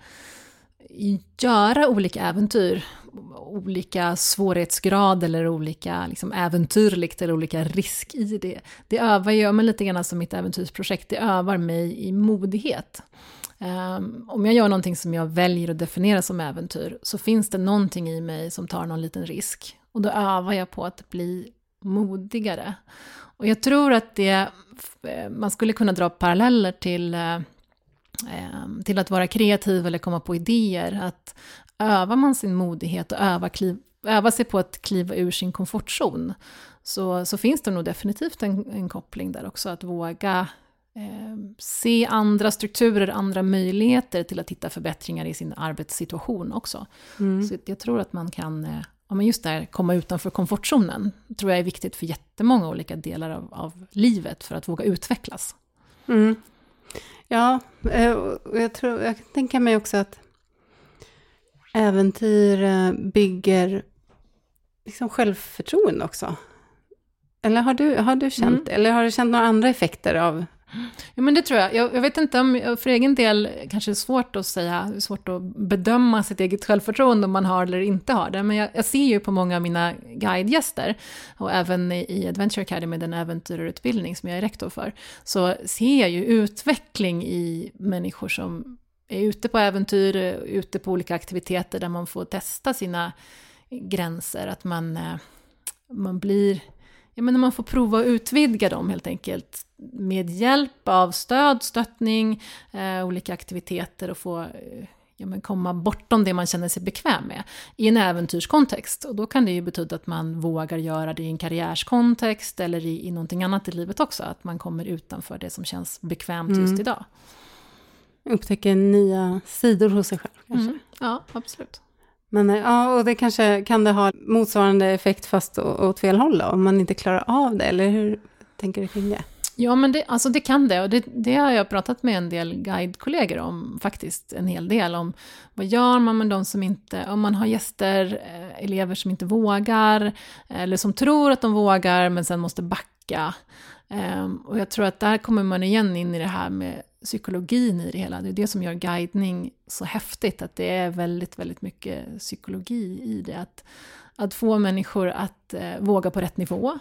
göra olika äventyr, olika svårighetsgrad eller olika liksom, äventyrligt eller olika risk i det. Det övar ju, men lite grann som mitt äventyrsprojekt, det övar mig i modighet. Um, om jag gör någonting som jag väljer att definiera som äventyr så finns det någonting i mig som tar någon liten risk. Och då övar jag på att bli modigare. Och jag tror att det, eh, man skulle kunna dra paralleller till eh, ehm, till att vara kreativ eller komma på idéer. Att övar man sin modighet och övar, kliv, övar sig på att kliva ur sin komfortzon så, så finns det nog definitivt en, en koppling där också. Att våga se andra strukturer, andra möjligheter till att hitta förbättringar i sin arbetssituation också. Mm. Så jag tror att man kan, eh, ja, men just där, komma utanför komfortzonen, tror jag är viktigt för jättemånga olika delar av, av livet för att våga utvecklas. Mm. Ja, eh, och jag, tror, jag kan tänka mig också att äventyr eh, bygger liksom självförtroende också. Eller har du, har du känt mm. eller har du känt några andra effekter av Ja, men det tror jag. jag. jag. vet inte om, för egen del kanske det är svårt att säga, svårt att bedöma sitt eget självförtroende om man har eller inte har det. Men jag, jag ser ju på många av mina guidegäster, och även i Adventure Academy, den äventyrarutbildning som jag är rektor för, så ser jag ju utveckling i människor som är ute på äventyr, ute på olika aktiviteter där man får testa sina gränser, att man, eh, man blir ja, men man får prova att utvidga dem helt enkelt med hjälp av stöd, stöttning, eh, olika aktiviteter och få eh, ja, men komma bortom det man känner sig bekväm med i en äventyrskontext. Och då kan det ju betyda att man vågar göra det i en karriärskontext eller i, i någonting annat i livet också, att man kommer utanför det som känns bekvämt mm. just idag. Upptäcker nya sidor hos sig själv kanske? Mm. Ja, absolut. Men eh, ja, och det kanske kan det ha motsvarande effekt fast åt fel håll då, om man inte klarar av det, eller hur tänker du kring det? Ja, men det, alltså det kan det. Och det, det har jag pratat med en del guidekollegor om, faktiskt en hel del. Om vad gör man med de som inte, om man har gäster, eh, elever som inte vågar, eller som tror att de vågar men sen måste backa. Ehm, och jag tror att där kommer man igen in i det här med psykologin i det hela. Det är det som gör guidning så häftigt, att det är väldigt, väldigt mycket psykologi i det. Att, att få människor att eh, våga på rätt nivå,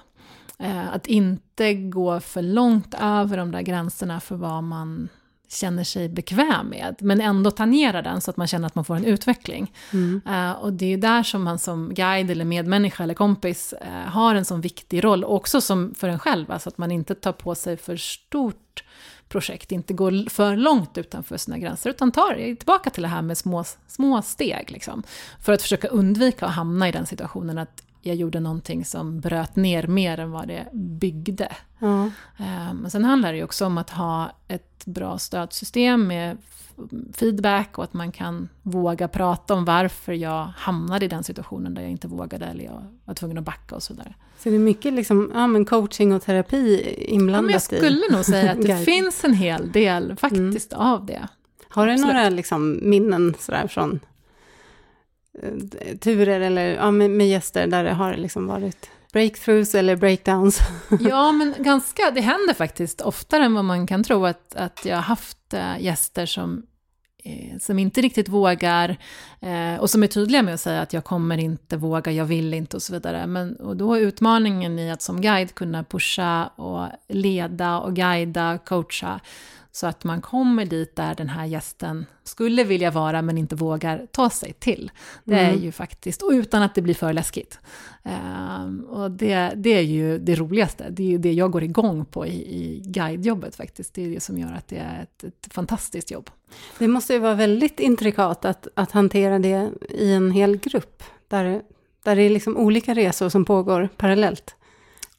eh, att inte gå för långt över de där gränserna för vad man känner sig bekväm med, men ändå tangera den så att man känner att man får en utveckling. Mm. Uh, och det är där som man som guide eller medmänniska eller kompis uh, har en sån viktig roll, också som för en själv, alltså att man inte tar på sig för stort projekt inte går för långt utanför sina gränser, utan tar tillbaka till det här med små, små steg, liksom, för att försöka undvika att hamna i den situationen att jag gjorde någonting som bröt ner mer än vad det byggde. Mm. Men sen handlar det ju också om att ha ett bra stödsystem med feedback och att man kan våga prata om varför jag hamnade i den situationen där jag inte vågade eller jag var tvungen att backa och så vidare. Så det är mycket liksom, ja, men coaching och terapi inblandat ja, jag skulle i. nog säga att det finns en hel del faktiskt mm. av det. Har du Absolut. några liksom, minnen sådär från eh, turer eller ja, med, med gäster där det har liksom varit breakthroughs eller breakdowns? ja, men ganska, det händer faktiskt oftare än vad man kan tro att, att jag har haft eh, gäster som eh, som inte riktigt vågar eh, och som är tydliga med att säga att jag kommer inte våga, jag vill inte och så vidare. Men, och då är utmaningen i att som guide kunna pusha och leda och guida, coacha så att man kommer dit där den här gästen skulle vilja vara men inte vågar ta sig till. Det är mm. ju faktiskt, och utan att det blir för läskigt. Um, och det, det är ju det roligaste, det är ju det jag går igång på i, i guidejobbet faktiskt. Det är det som gör att det är ett, ett fantastiskt jobb. Det måste ju vara väldigt intrikat att, att hantera det i en hel grupp, där, där det är liksom olika resor som pågår parallellt.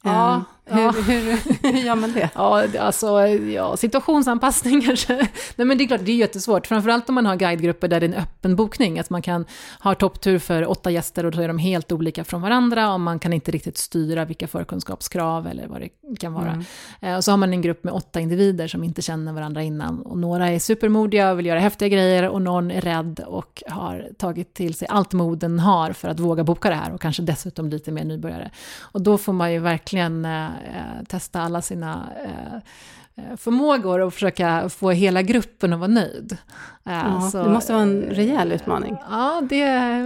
Ja, Hur, Ja. hur, hur gör man det? Ja, alltså, ja, situationsanpassning kanske. Nej men det är klart, det är jättesvårt. Framförallt om man har guidegrupper där det är en öppen bokning. Att man kan ha topptur för åtta gäster och då är de helt olika från varandra. Och man kan inte riktigt styra vilka förkunskapskrav eller vad det kan vara. Mm. Eh, Och så har man en grupp med åtta individer som inte känner varandra innan. Och några är supermodiga och vill göra häftiga grejer och någon är rädd och har tagit till sig allt moden har för att våga boka det här och kanske dessutom lite mer nybörjare. Och då får man ju verkligen eh, eh, testa alla sina eh, eh, förmågor och försöka få hela gruppen att vara nöjd. Eh, Ja, så- det måste vara en rejäl utmaning. Ja, det är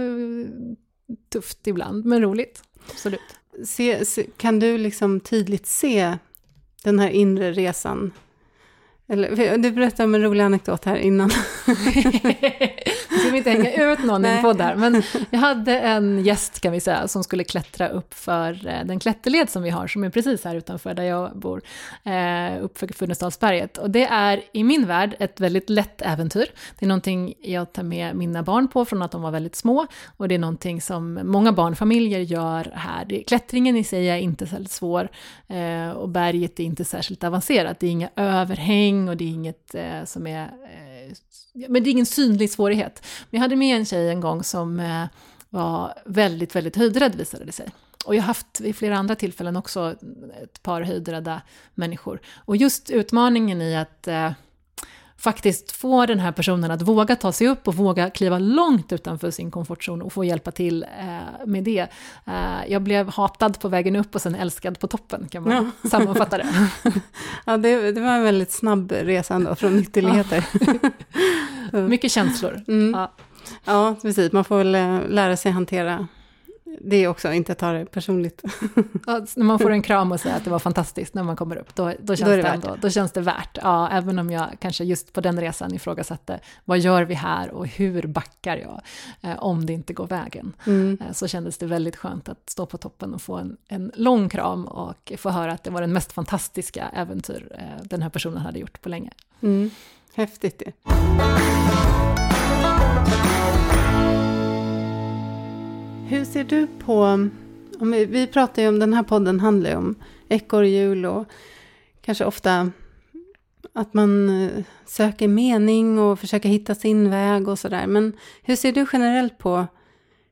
tufft ibland, men roligt. Absolut. Se, se, kan du liksom tydligt se den här inre resan? Eller, du berättade om en rolig anekdot här innan. Vi inte hänga ut någon i en Nej. podd här, men jag hade en gäst kan vi säga som skulle klättra upp för eh, den klätterled som vi har, som är precis här utanför där jag bor, eh, upp för Funäsdalsberget. Och det är i min värld ett väldigt lätt äventyr. Det är någonting jag tar med mina barn på från att de var väldigt små och det är någonting som många barnfamiljer gör här. Klättringen i sig är inte särskilt svår eh, och berget är inte särskilt avancerat. Det är inga överhäng och det är inget eh, som är men det är ingen synlig svårighet. Men jag hade med en tjej en gång som eh, var väldigt, väldigt höjdrädd visade det sig. Och jag har haft vid flera andra tillfällen också ett par höjdrädda människor. Och just utmaningen i att eh, faktiskt få den här personen att våga ta sig upp och våga kliva långt utanför sin komfortzon och få hjälpa till eh, med det. Eh, jag blev hatad på vägen upp och sen älskad på toppen kan man sammanfatta det. Ja, det, det var en väldigt snabb resa ändå, från ytterligheter. Mycket känslor. Mm. Ja. Ja, precis. Man får väl eh, lära sig hantera det också, inte ta det personligt. Ja, när man får en kram och säger att det var fantastiskt när man kommer upp, då, då, känns, är det ändå, då känns det värt. Ja, även om jag kanske just på den resan ifrågasatte, vad gör vi här och hur backar jag eh, om det inte går vägen? Mm. Eh, så kändes det väldigt skönt att stå på toppen och få en, en lång kram och få höra att det var den mest fantastiska äventyr eh, den här personen hade gjort på länge. Mm. Häftigt det. Hur ser du på, om vi, vi pratar ju om, den här podden handlar ju om ekorrhjul och kanske ofta att man eh, söker mening och försöker hitta sin väg och sådär. Men hur ser du generellt på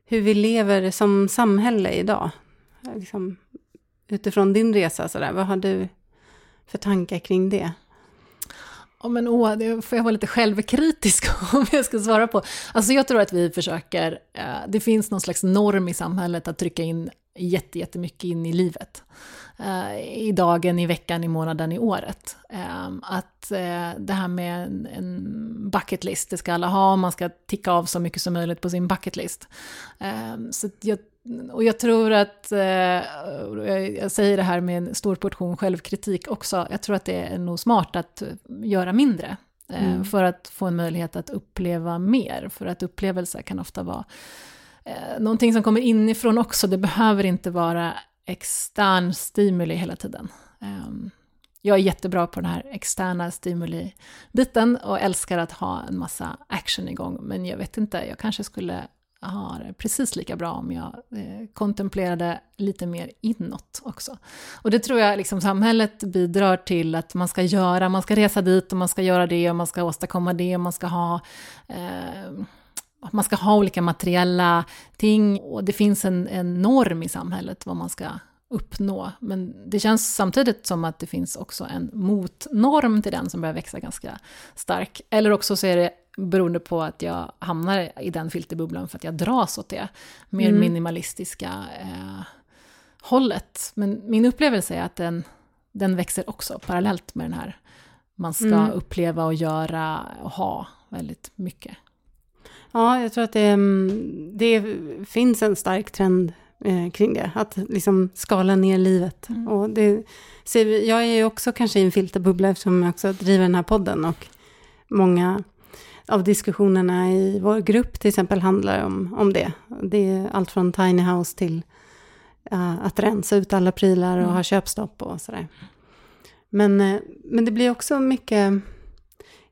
hur vi lever som samhälle idag? Liksom, utifrån din resa sådär, vad har du för tankar kring det? Ja, men åh, det får jag vara lite självkritisk om jag ska svara på. Alltså jag tror att vi försöker, eh, det finns någon slags norm i samhället att trycka in jätte, jättemycket in i livet. Eh, I dagen, i veckan, i månaden, i året. Eh, att eh, det här med en, en bucket list, det ska alla ha, man ska ticka av så mycket som möjligt på sin bucket list. Eh, så jag, och jag tror att, eh, jag säger det här med en stor portion självkritik också, jag tror att det är nog smart att göra mindre. eh, Mm. För att få en möjlighet att uppleva mer. För att upplevelser kan ofta vara eh, någonting som kommer inifrån också. Det behöver inte vara extern stimuli hela tiden. Ehm, jag är jättebra på den här externa stimuli-biten och älskar att ha en massa action igång. Men jag vet inte, jag kanske skulle har precis lika bra om jag eh, kontemplerade lite mer inåt också. Och det tror jag liksom samhället bidrar till att man ska göra, man ska resa dit och man ska göra det och man ska åstadkomma det och man ska ha eh, man ska ha olika materiella ting och det finns en, en norm i samhället vad man ska uppnå. Men det känns samtidigt som att det finns också en motnorm till den som börjar växa ganska stark. Eller också så är det beroende på att jag hamnar i den filterbubblan för att jag dras åt det mer Mm. minimalistiska eh, hållet. Men min upplevelse är att den, den växer också parallellt med den här man ska Mm. uppleva och göra och ha väldigt mycket. Ja, jag tror att det, mm, det finns en stark trend eh, kring det. Att liksom skala ner livet. Mm. Och det, vi, jag är ju också kanske i en filterbubbla eftersom jag också driver den här podden. Och många av diskussionerna i vår grupp till exempel handlar om, om det. Det är allt från tiny house till eh, att rensa ut alla prylar och Mm. ha köpstopp och sådär. Men, eh, men det blir också mycket...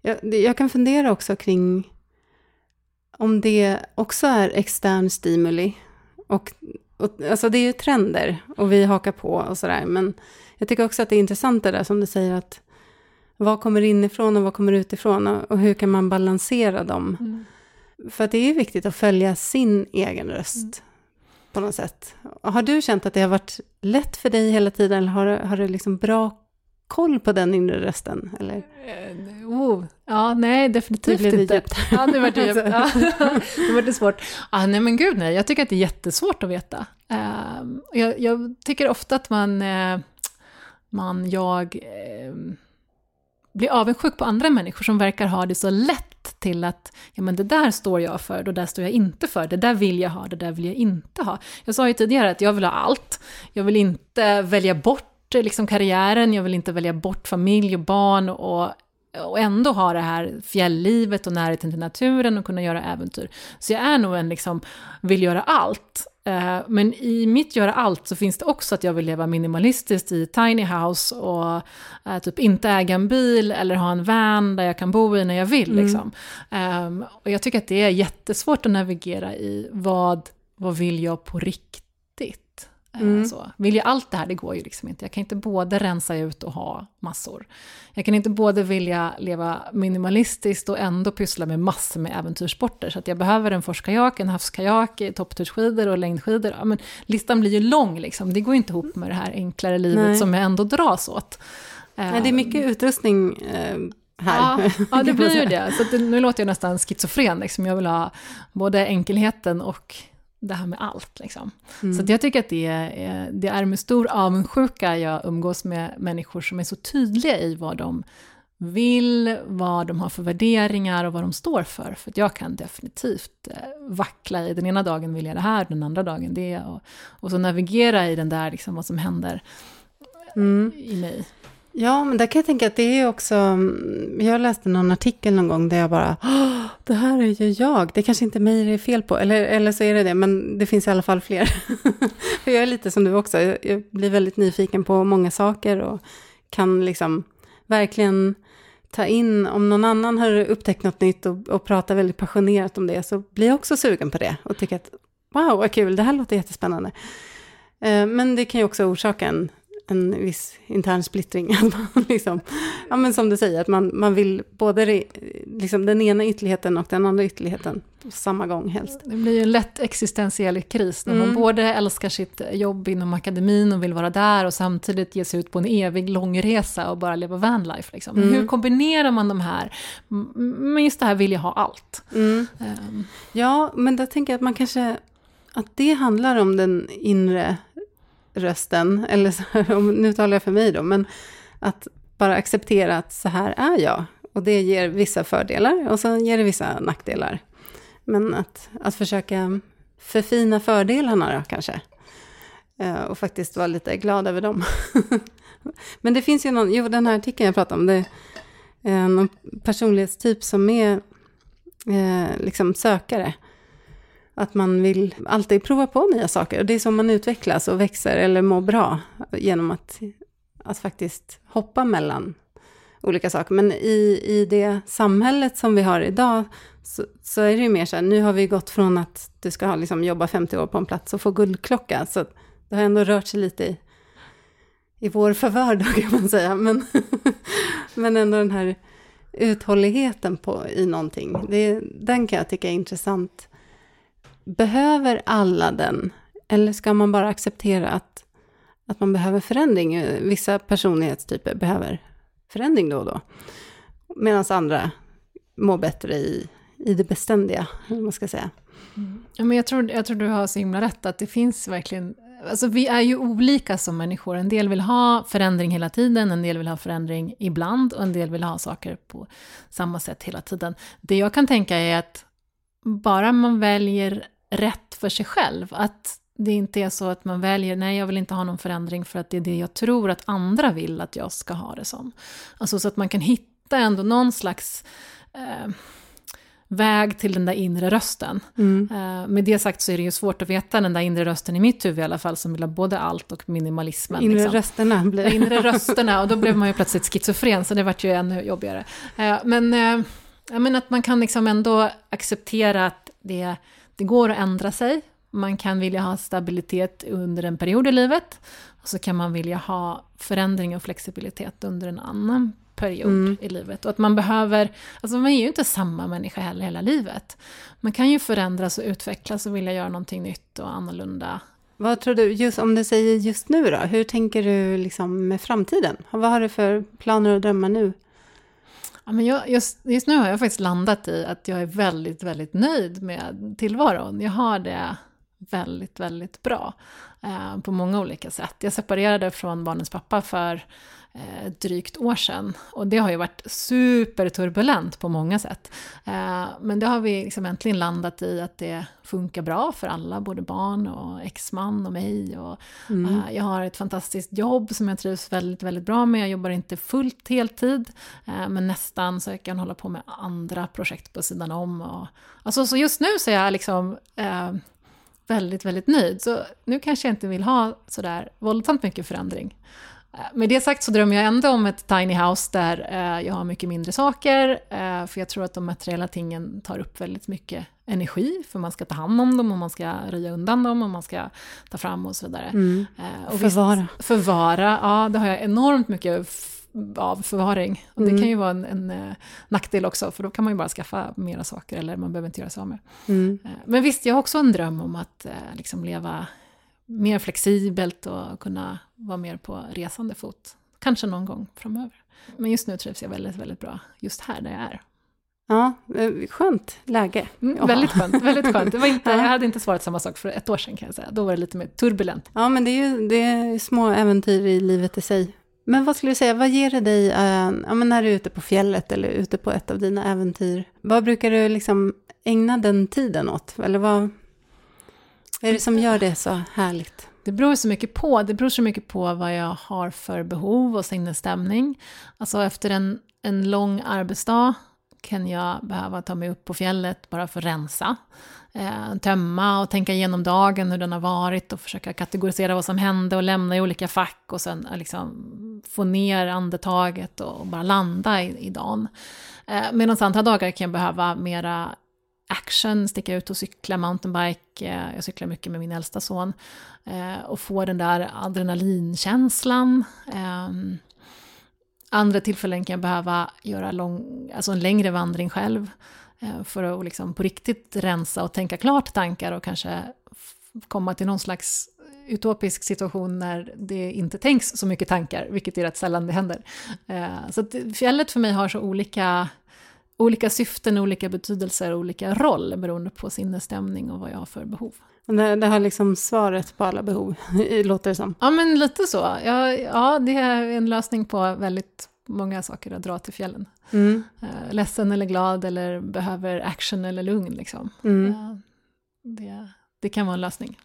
Jag, det- jag kan fundera också kring om det också är extern stimuli och och, alltså det är ju trender och vi hakar på och sådär. Men jag tycker också att det är intressant det där som du säger att vad kommer inifrån och vad kommer utifrån och, och hur kan man balansera dem? Mm. För att det är ju viktigt att följa sin egen röst Mm. på något sätt. Har du känt att det har varit lätt för dig hela tiden eller har, har du liksom bra koll på den inre rösten? Eller? Eh, Oh, ja, nej, definitivt Nu blev det inte. djupt. Ja, nu vart det djupt. Ja, nu vart det svårt. Ah, nej, men gud nej, jag tycker att det är jättesvårt att veta. Ehm, jag, jag tycker ofta att man, eh, man jag, eh, blir avundsjuk på andra människor som verkar ha det så lätt till att ja, men det där står jag för, och där står jag inte för, det där vill jag ha, det där vill jag inte ha. Jag sa ju tidigare att jag vill ha allt. Jag vill inte välja bort liksom, karriären, jag vill inte välja bort familj och barn och och ändå ha det här fjälllivet och närheten till naturen och kunna göra äventyr. Så jag är nog en liksom, vill göra allt. Eh, Men i mitt göra allt så finns det också att jag vill leva minimalistiskt i tiny house och eh, typ inte äga en bil eller ha en van där jag kan bo i när jag vill. Mm. Liksom. Ehm, och jag tycker att det är jättesvårt att navigera i vad, vad vill jag på riktigt. Eh, Mm. Så. Vill jag allt det här, det går ju liksom inte. Jag kan inte både rensa ut och ha massor. Jag kan inte både vilja leva minimalistiskt och ändå pyssla med massor med äventyrssporter. Så att jag behöver en forskajak, en havskajak, topptursskidor och längdskidor. Ja, men listan blir ju lång liksom. Det går ju inte ihop med det här enklare livet Nej. som jag ändå dras åt. Nej, det är mycket utrustning eh, här. Ja, ja det blir ju det. Så det, nu låter jag nästan schizofren. Liksom. Jag vill ha både enkelheten och det här med allt. Liksom. Mm. Så jag tycker att det är, det är med stor avundsjuka jag umgås med människor som är så tydliga i vad de vill, vad de har för värderingar och vad de står för. För att jag kan definitivt eh, vackla i den ena dagen vill jag det här, den andra dagen det. Och, och så navigera i den där, liksom, vad som händer Mm. i mig. Ja, men där kan jag tänka att det är också, mm, jag läste någon artikel någon gång där jag bara, det här är ju jag, det kanske inte är mig det är fel på, eller, eller så är det det, men det finns i alla fall fler. För jag är lite som du också, jag, jag blir väldigt nyfiken på många saker och kan liksom verkligen ta in, om någon annan har upptäckt något nytt och, och pratar väldigt passionerat om det, så blir jag också sugen på det och tycker att wow, vad kul, det här låter jättespännande. Eh, men det kan ju också orsaka en, en viss intern splittring. Att man liksom, ja, men som du säger, att man, man vill både liksom den ena ytterligheten och den andra ytterligheten på samma gång helst. Det blir ju en lätt existentiell kris när man Mm. både älskar sitt jobb inom akademin och vill vara där och samtidigt ge sig ut på en evig långresa och bara leva vanlife. Liksom. Mm. Hur kombinerar man de här? Men just det här vill jag ha allt. Mm. Ehm, Ja, men där tänker jag att man kanske, att det handlar om den inre rösten, eller så här, om, nu talar jag för mig då, men att bara acceptera att så här är jag. Och det ger vissa fördelar och så ger det vissa nackdelar. Men att, att försöka förfina fördelarna då kanske. Eh, Och faktiskt vara lite glad över dem. Men det finns ju någon, jo den här artikeln jag pratade om, det är någon personlighetstyp som är eh, liksom sökare. Att man vill alltid prova på nya saker. Och det är så man utvecklas och växer eller mår bra. Genom att, att faktiskt hoppa mellan olika saker. Men i, i det samhället som vi har idag så, så är det ju mer så här, nu har vi gått från att du ska ha, liksom, jobba 50 år på en plats och få guldklocka. Så det har ändå rört sig lite i, i vår favör då kan man säga. Men, men ändå den här uthålligheten på, i någonting. Det, den kan jag tycka är intressant. Behöver alla den? Eller ska man bara acceptera att, att man behöver förändring? Vissa personlighetstyper behöver förändring då och då. Medan andra mår bättre i, i det beständiga, eller vad man ska säga. Mm. Ja, men jag, tror, jag tror du har så himla rätt att det finns verkligen... Alltså vi är ju olika som människor. En del vill ha förändring hela tiden, en del vill ha förändring ibland och en del vill ha saker på samma sätt hela tiden. Det jag kan tänka är att bara man väljer rätt för sig själv, att det inte är så att man väljer, nej jag vill inte ha någon förändring för att det är det jag tror att andra vill att jag ska ha det som. Alltså så att man kan hitta ändå någon slags eh, väg till den där inre rösten. Eh, med det sagt så är det ju svårt att veta den där inre rösten i mitt huvud i alla fall, som vill ha både allt och minimalismen. Inre liksom. rösterna blir... inre rösterna, och då blev man ju plötsligt schizofren, så det vart ju ännu jobbigare. Eh, Men, eh, ja, men att man kan liksom ändå acceptera att det, det går att ändra sig, Man kan vilja ha stabilitet under en period i livet. Och så kan man vilja ha förändring och flexibilitet under en annan period mm. i livet. Och att man behöver, alltså man är ju inte samma människa heller hela livet. Man kan ju förändras och utvecklas och vilja göra någonting nytt och annorlunda. Vad tror du, just om du säger just nu då, hur tänker du liksom med framtiden? Vad har du för planer och drömmar nu? Ja, men jag, just, just nu har jag faktiskt landat i att jag är väldigt, väldigt nöjd med tillvaron. Jag har det väldigt, väldigt bra eh, på många olika sätt. Jag separerade från barnens pappa för eh, drygt år sedan. Och det har ju varit superturbulent på många sätt. Eh, men det har vi liksom äntligen landat i att det funkar bra för alla, både barn och exman och mig. Och, mm. eh, jag har ett fantastiskt jobb som jag trivs väldigt, väldigt bra med. Jag jobbar inte fullt heltid, eh, men nästan så jag kan hålla på med andra projekt på sidan om. Och, alltså, så just nu så är jag liksom väldigt, väldigt nöjd. Så nu kanske jag inte vill ha sådär våldsamt mycket förändring. Eh, med det sagt så drömmer jag ändå om ett tiny house där eh, jag har mycket mindre saker, eh, för jag tror att de materiella tingen tar upp väldigt mycket energi, för man ska ta hand om dem och man ska röja undan dem och man ska ta fram och så vidare. Mm. Och förvara. Visst, förvara, ja det har jag enormt mycket av förvaring. Och det mm. kan ju vara en, en nackdel också, för då kan man ju bara skaffa mera saker, eller man behöver inte göra sig av med. Mm. Men visst, jag har också en dröm om att liksom leva mer flexibelt och kunna vara mer på resande fot. Kanske någon gång framöver. Men just nu trivs jag väldigt, väldigt bra just här där jag är. Ja, eh, skönt läge. Mm, väldigt skönt, väldigt skönt. Det var inte, jag hade inte svarat samma sak för ett år sedan kan jag säga. Då var det lite mer turbulent. Ja, men det är ju det är små äventyr i livet i sig. Men vad skulle du säga, vad ger det dig äh, ja, men när du är ute på fjället eller ute på ett av dina äventyr? Vad brukar du liksom ägna den tiden åt? Eller vad, vad är det som gör det så härligt? Det beror så mycket på. Det beror så mycket på vad jag har för behov och sinnesstämning. Alltså efter en, en lång arbetsdag kan jag behöva ta mig upp på fjället bara för att rensa. Eh, tömma och tänka igenom dagen, hur den har varit och försöka kategorisera vad som hände och lämna i olika fack och sen eh, liksom få ner andetaget och bara landa i, i dagen. Eh, Medan andra dagar kan jag behöva mera action, sticka ut och cykla mountainbike. Eh, jag cyklar mycket med min äldsta son. Eh, och få den där adrenalinkänslan. Ehm, andra tillfällen kan jag behöva göra lång, alltså en längre vandring själv. Eh, för att liksom på riktigt rensa och tänka klart tankar och kanske komma till någon slags utopisk situation när det inte tänks så mycket tankar, vilket är rätt sällan det händer. Så fjället för mig har så olika olika syften, olika betydelser, olika roll beroende på sinnesstämning och vad jag har för behov. Det, det har liksom svaret på alla behov, låter det som. Ja, men lite så. Ja, ja, det är en lösning på väldigt många saker att dra till fjällen. Mm. Uh, ledsen eller glad eller behöver action eller lugn. Liksom. Mm. Uh, det, det kan vara en lösning.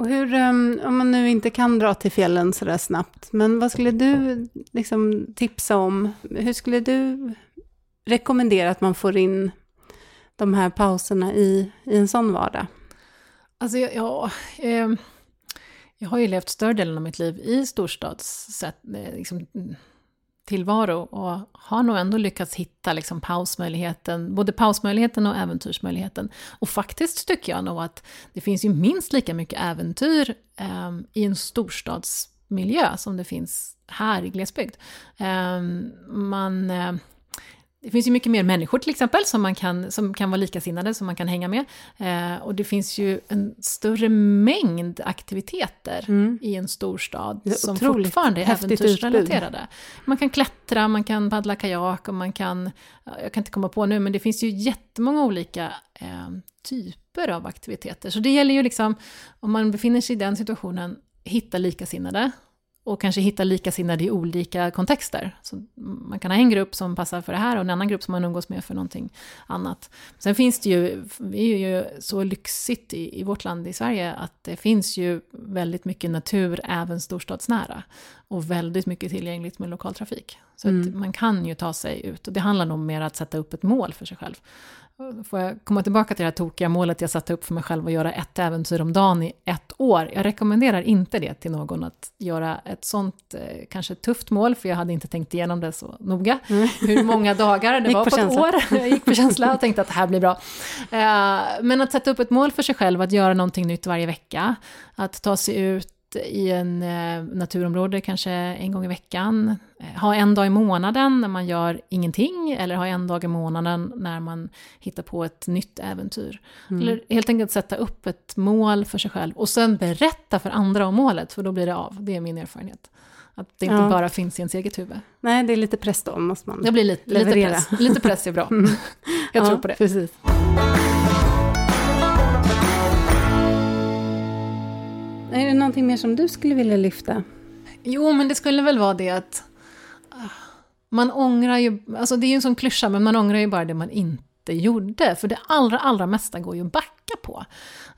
Och hur, ehm, om man nu inte kan dra till fjällen så där snabbt, men vad skulle du liksom tipsa om? Hur skulle du rekommendera att man får in de här pauserna i, i en sån vardag? Alltså, ja, eh, jag har ju levt större delen av mitt liv i storstads, eh, liksom, tillvaro och har nog ändå lyckats hitta liksom pausmöjligheten, både pausmöjligheten och äventyrsmöjligheten. Och faktiskt tycker jag nog att det finns ju minst lika mycket äventyr eh, i en storstadsmiljö som det finns här i glesbygd. Eh, man... Eh, det finns ju mycket mer människor till exempel som, man kan, som kan vara likasinnade, som man kan hänga med. Eh, och det finns ju en större mängd aktiviteter mm. i en storstad som fortfarande är äventyrsrelaterade. Man kan klättra, man kan paddla kajak och man kan, jag kan inte komma på nu, men det finns ju jättemånga olika eh, typer av aktiviteter. Så det gäller ju liksom, om man befinner sig i den situationen, hitta likasinnade och kanske hitta likasinnade i olika kontexter. Så man kan ha en grupp som passar för det här och en annan grupp som man umgås med för någonting annat. Sen finns det ju, vi är ju så lyxigt i, i vårt land i Sverige att det finns ju väldigt mycket natur även storstadsnära och väldigt mycket tillgängligt med lokaltrafik. Så Mm. man kan ju ta sig ut. Och det handlar nog mer om att sätta upp ett mål för sig själv. Får jag komma tillbaka till det här tokiga målet jag satte upp för mig själv att göra ett äventyr om dagen i ett år. Jag rekommenderar inte det till någon att göra ett sånt eh, kanske tufft mål, för jag hade inte tänkt igenom det så noga. Hur många dagar det var på på, ett år. Jag gick på känsla och tänkte att det här blir bra. Eh, men att sätta upp ett mål för sig själv, att göra någonting nytt varje vecka, att ta sig ut i en eh, naturområde kanske en gång i veckan, eh, ha en dag i månaden när man gör ingenting, eller ha en dag i månaden när man hittar på ett nytt äventyr. Mm. Eller helt enkelt sätta upp ett mål för sig själv och sen berätta för andra om målet, för då blir det av. Det är min erfarenhet. Att det inte Ja. bara finns i ens eget huvud. Nej, det är lite press då, måste man. Det blir lite, lite press. Lite press är bra. Jag Ja, tror på det. Precis. Är det någonting mer som du skulle vilja lyfta? Jo, men det skulle väl vara det att ah, man ångrar ju, alltså det är ju en sån klyscha, men man ångrar ju bara det man inte gjorde. För det allra, allra mesta går ju att backa på.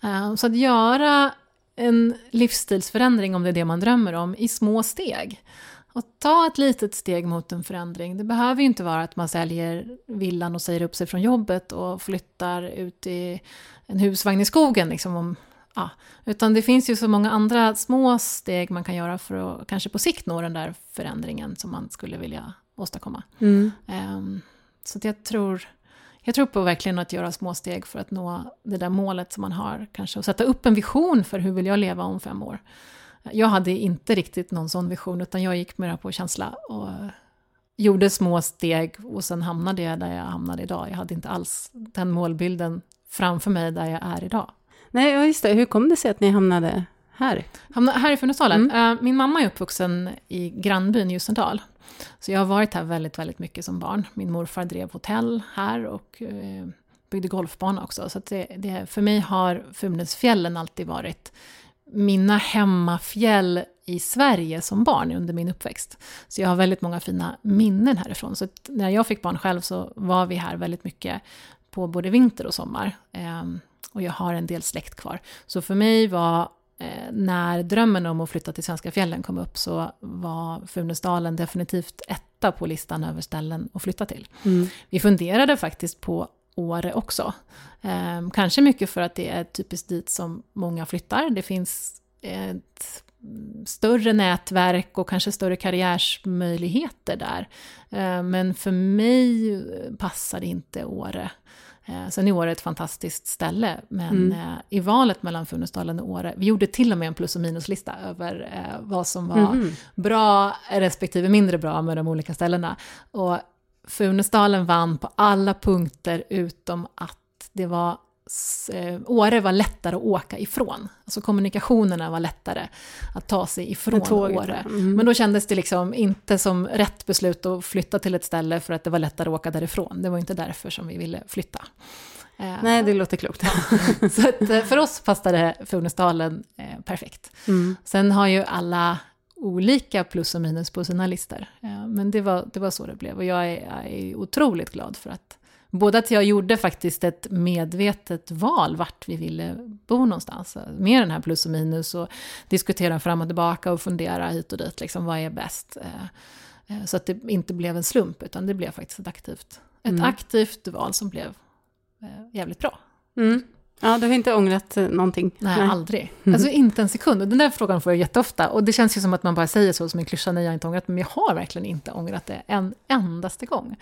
Eh, så att göra en livsstilsförändring, om det är det man drömmer om, i små steg. Och ta ett litet steg mot en förändring. Det behöver ju inte vara att man säljer villan och säger upp sig från jobbet och flyttar ut i en husvagn i skogen. Liksom om, ja. Utan det finns ju så många andra små steg man kan göra för att kanske på sikt nå den där förändringen som man skulle vilja åstadkomma. Mm. Ehm, så jag tror, jag tror på verkligen att göra små steg för att nå det där målet som man har. Kanske och sätta upp en vision för hur vill jag leva om fem år. Jag hade inte riktigt någon sån vision utan jag gick mera på känsla och gjorde små steg och sen hamnade jag där jag hamnade idag. Jag hade inte alls den målbilden framför mig där jag är idag. Nej, ja, just det. Hur kom det sig att ni hamnade här? Hamna, här i Funäsdalen. Eh, Min mamma är uppvuxen i grannbyn Ljusendal. Så jag har varit här väldigt, väldigt mycket som barn. Min morfar drev hotell här och eh, byggde golfbana också. Så det, det, för mig har Funäsfjällen alltid varit mina hemmafjäll i Sverige som barn under min uppväxt. Så jag har väldigt många fina minnen härifrån. Så när jag fick barn själv så var vi här väldigt mycket på både vinter och sommar. Och jag har en del släkt kvar. Så för mig var eh, när drömmen om att flytta till svenska fjällen kom upp så var Funäsdalen definitivt etta på listan över ställen att flytta till. Mm. Vi funderade faktiskt på Åre också. Ehm, kanske mycket för att det är typiskt dit som många flyttar. Det finns ett större nätverk och kanske större karriärsmöjligheter där. Ehm, men för mig passade inte Åre. Eh, Sen är Åre ett fantastiskt ställe, men Mm. eh, i valet mellan Funäsdalen och Åre, vi gjorde till och med en plus och minuslista över eh, vad som var Mhm. bra respektive mindre bra med de olika ställena. Och Funäsdalen vann på alla punkter utom att det var Åre var lättare att åka ifrån. Alltså kommunikationerna var lättare att ta sig ifrån Åre. mm. Men då kändes det liksom inte som rätt beslut att flytta till ett ställe för att det var lättare att åka därifrån. Det var inte därför som vi ville flytta. Eh, Nej, det låter klokt. Så att eh, för oss passade Funäsdalen eh, perfekt. Mm. Sen har ju alla olika plus och minus på sina listor. Eh, Men det var, det var så det blev och jag är, jag är otroligt glad för att Både att jag gjorde faktiskt ett medvetet val vart vi ville bo någonstans. Med den här plus och minus och diskutera fram och tillbaka och fundera hit och dit. Liksom, vad är bäst? Eh, eh, Så att det inte blev en slump utan det blev faktiskt ett aktivt, ett Mm. aktivt val som blev eh, jävligt bra. Mm. Ja, du har inte ångrat eh, någonting? Nej, aldrig. Alltså inte en sekund. Och Den där frågan får jag jätteofta. Och det känns ju som att man bara säger så som en klyscha, nej jag har inte ångrat, men jag har verkligen inte ångrat det en endaste gång.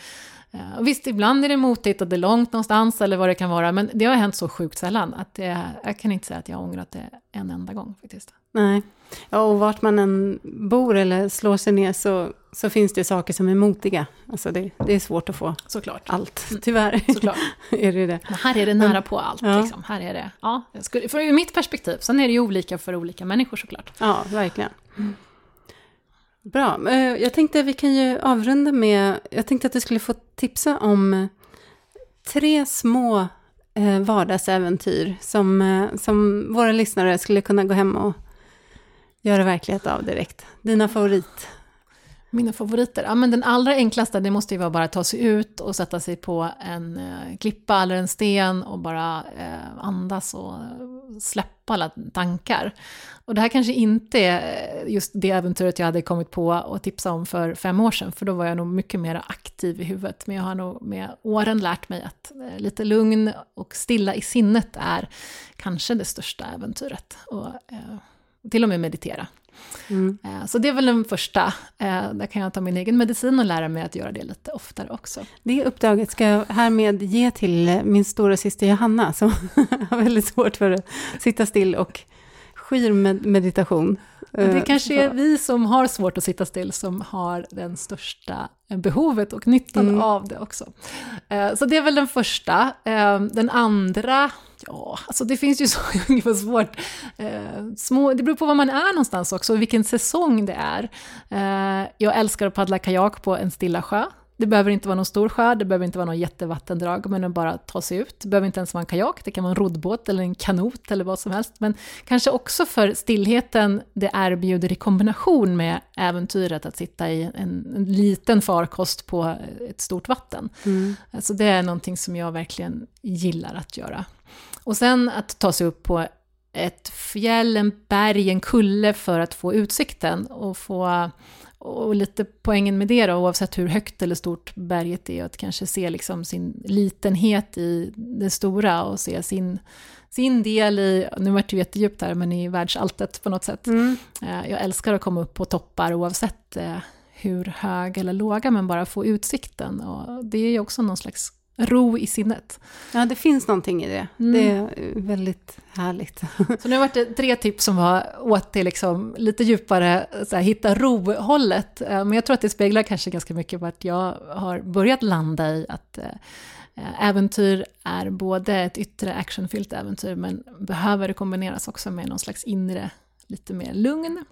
Eh, Och visst, ibland är det motigt och det är långt någonstans eller vad det kan vara, men det har hänt så sjukt sällan att det, jag kan inte säga att jag har ångrat det en enda gång faktiskt. Nej. Ja, och vart man än bor eller slår sig ner så, så finns det saker som är motiga. Alltså det, det är svårt att få Såklart. allt, tyvärr. Såklart. är det det. Men här är det nära på allt. Ja. Liksom. Här är det, ja, skulle, för ur mitt perspektiv, sen är det ju olika för olika människor såklart. Ja, verkligen. Bra. Eh, Jag tänkte att vi kan ju avrunda med, jag tänkte att du skulle få tipsa om tre små eh, vardagsäventyr som, eh, som våra lyssnare skulle kunna gå hem och göra verklighet av direkt. Dina favorit. Mina favoriter? Ja, men den allra enklaste, det måste ju vara bara att ta sig ut och sätta sig på en eh, klippa eller en sten och bara eh, andas och släppa alla tankar. Och det här kanske inte är just det äventyret jag hade kommit på och tipsa om för fem år sedan, för då var jag nog mycket mer aktiv i huvudet. Men jag har nog med åren lärt mig att eh, lite lugn och stilla i sinnet är kanske det största äventyret. Och eh, eh, till och med meditera. Mm. Eh, så det är väl den första. Eh, där kan jag ta min egen medicin och lära mig att göra det lite oftare också. Det uppdraget ska jag härmed ge till min stora syster Johanna, som har väldigt svårt för att sitta still och skyr med meditation. Det eh, kanske är vi som har svårt att sitta still som har den största behovet och nyttan mm. av det också. Så det är väl den första. Den andra Ja, alltså det finns ju så ungefär svårt. Eh, små, det beror på var man är någonstans också, och vilken säsong det är. Eh, jag älskar att paddla kajak på en stilla sjö. Det behöver inte vara någon stor sjö, det behöver inte vara någon jättevattendrag, men att bara ta sig ut. Det behöver inte ens vara en kajak, det kan vara en roddbåt eller en kanot eller vad som helst. Men kanske också för stillheten det erbjuder i kombination med äventyret att sitta i en, en liten farkost på ett stort vatten. Mm. Alltså det är någonting som jag verkligen gillar att göra. Och sen att ta sig upp på ett fjäll, en berg, en kulle för att få utsikten och få och lite poängen med det då, oavsett hur högt eller stort berget är, att kanske se liksom sin litenhet i det stora och se sin, sin del i, nu vart det ju jättedjupt här, men i världsalltet på något sätt. Mm. Eh, jag älskar att komma upp på toppar oavsett eh, hur hög eller låga, men bara få utsikten. Och det är ju också någon slags ro i sinnet. Ja, det finns någonting i det. Mm. Det är väldigt härligt. Så nu har det tre tips som var åt till liksom lite djupare, här, hitta ro-hållet. Eh, men jag tror att det speglar kanske ganska mycket att jag har börjat landa i att eh, äventyr är både ett yttre actionfyllt äventyr, men behöver kombineras också med någon slags inre, lite mer lugn.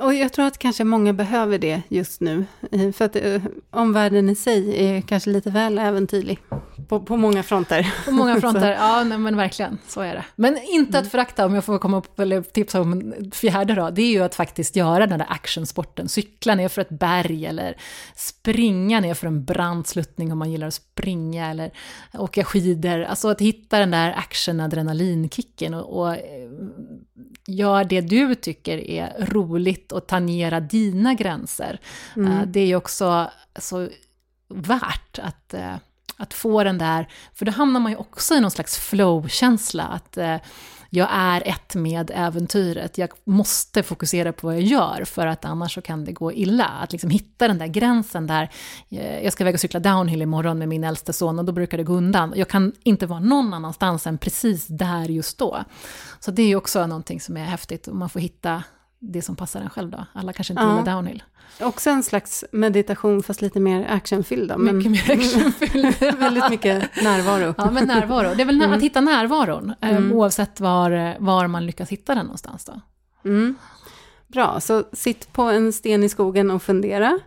Och jag tror att kanske många behöver det just nu. Eh, för att uh, omvärlden i sig är kanske lite väl äventyrlig. På, på många fronter. På många fronter, ja nej, men verkligen. Så är det. Men inte att mm. förakta, om jag får komma upp eller tipsa om en fjärde då, det är ju att faktiskt göra den där actionsporten. Cykla ner för ett berg eller springa ner för en brant sluttning om man gillar att springa eller åka skidor. Alltså att hitta den där action-adrenalinkicken och, och gör det du tycker är roligt och tangera dina gränser. Mm. Eh, det är ju också så värt att, eh, att få den där, för då hamnar man ju också i någon slags flow-känsla, att eh, jag är ett med äventyret, jag måste fokusera på vad jag gör, för att annars så kan det gå illa. Att liksom hitta den där gränsen där, eh, jag ska väga och cykla downhill imorgon med min äldste son, och då brukar det gå undan. Jag kan inte vara någon annanstans än precis där just då. Så det är ju också någonting som är häftigt, och man får hitta det som passar en själv då. Alla kanske inte ja. gillar downhill. Också en slags meditation fast lite mer actionfylld då. Men mycket mer actionfylld. väldigt mycket närvaro. Ja, men närvaro. Det är väl mm. att hitta närvaron, eh, mm. oavsett var, var man lyckas hitta den någonstans då. Mm. Bra, så sitt på en sten i skogen och fundera.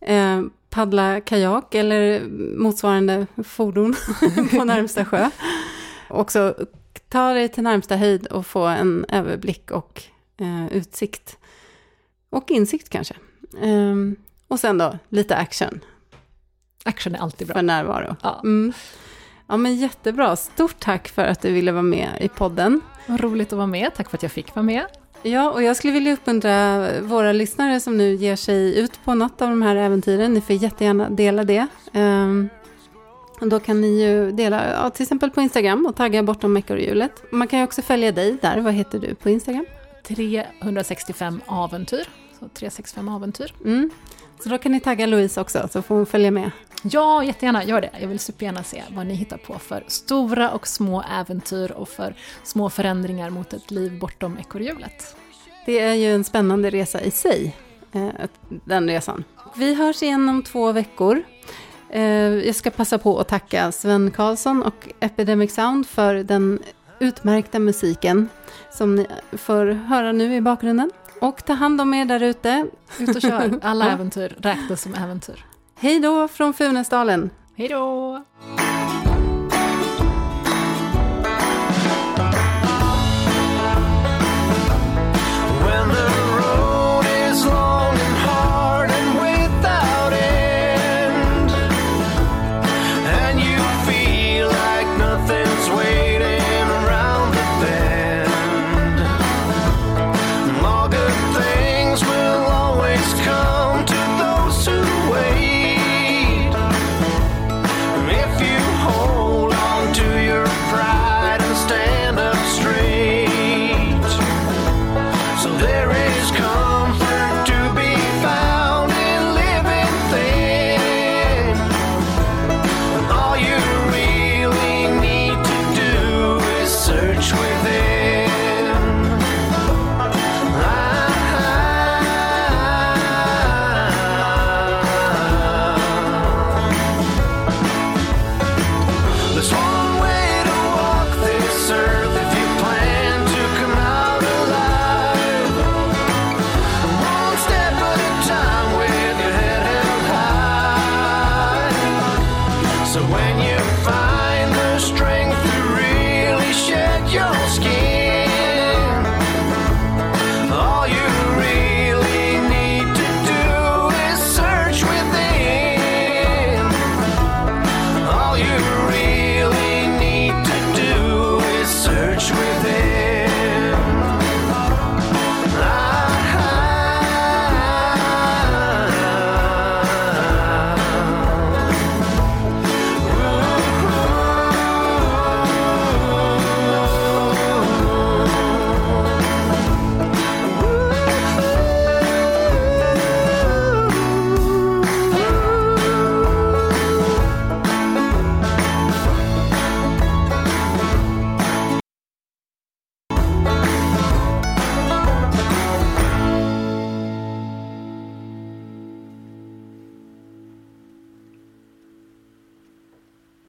Eh, paddla kajak eller motsvarande fordon på närmsta sjö. Också ta dig till närmsta höjd och få en överblick och eh, utsikt. Och insikt kanske. Um, och sen då, lite action. Action är alltid bra. För närvaro. Ja. Mm. ja, men jättebra. Stort tack för att du ville vara med i podden. Vad roligt att vara med. Tack för att jag fick vara med. Ja, och jag skulle vilja uppmuntra våra lyssnare som nu ger sig ut på något av de här äventyren. Ni får jättegärna dela det. Um, då kan ni ju dela, ja, till exempel på Instagram och tagga bortom ekorrhjulet. Man kan ju också följa dig där. Vad heter du på Instagram? 365 äventyr. Så 365 äventyr. Mm. Så då kan ni tagga Louise också, så får hon följa med. Ja, jättegärna, gör det. Jag vill supergärna se vad ni hittar på för stora och små äventyr och för små förändringar mot ett liv bortom ekorrhjulet. Det är ju en spännande resa i sig, eh, den resan. Vi hörs igen om två veckor. Eh, jag ska passa på att tacka Sven Karlsson och Epidemic Sound för den utmärkta musiken som ni får höra nu i bakgrunden. Och ta hand om er där ute. Ut och kör. Alla äventyr räknas som äventyr. Hej då från Funäsdalen. Hej då!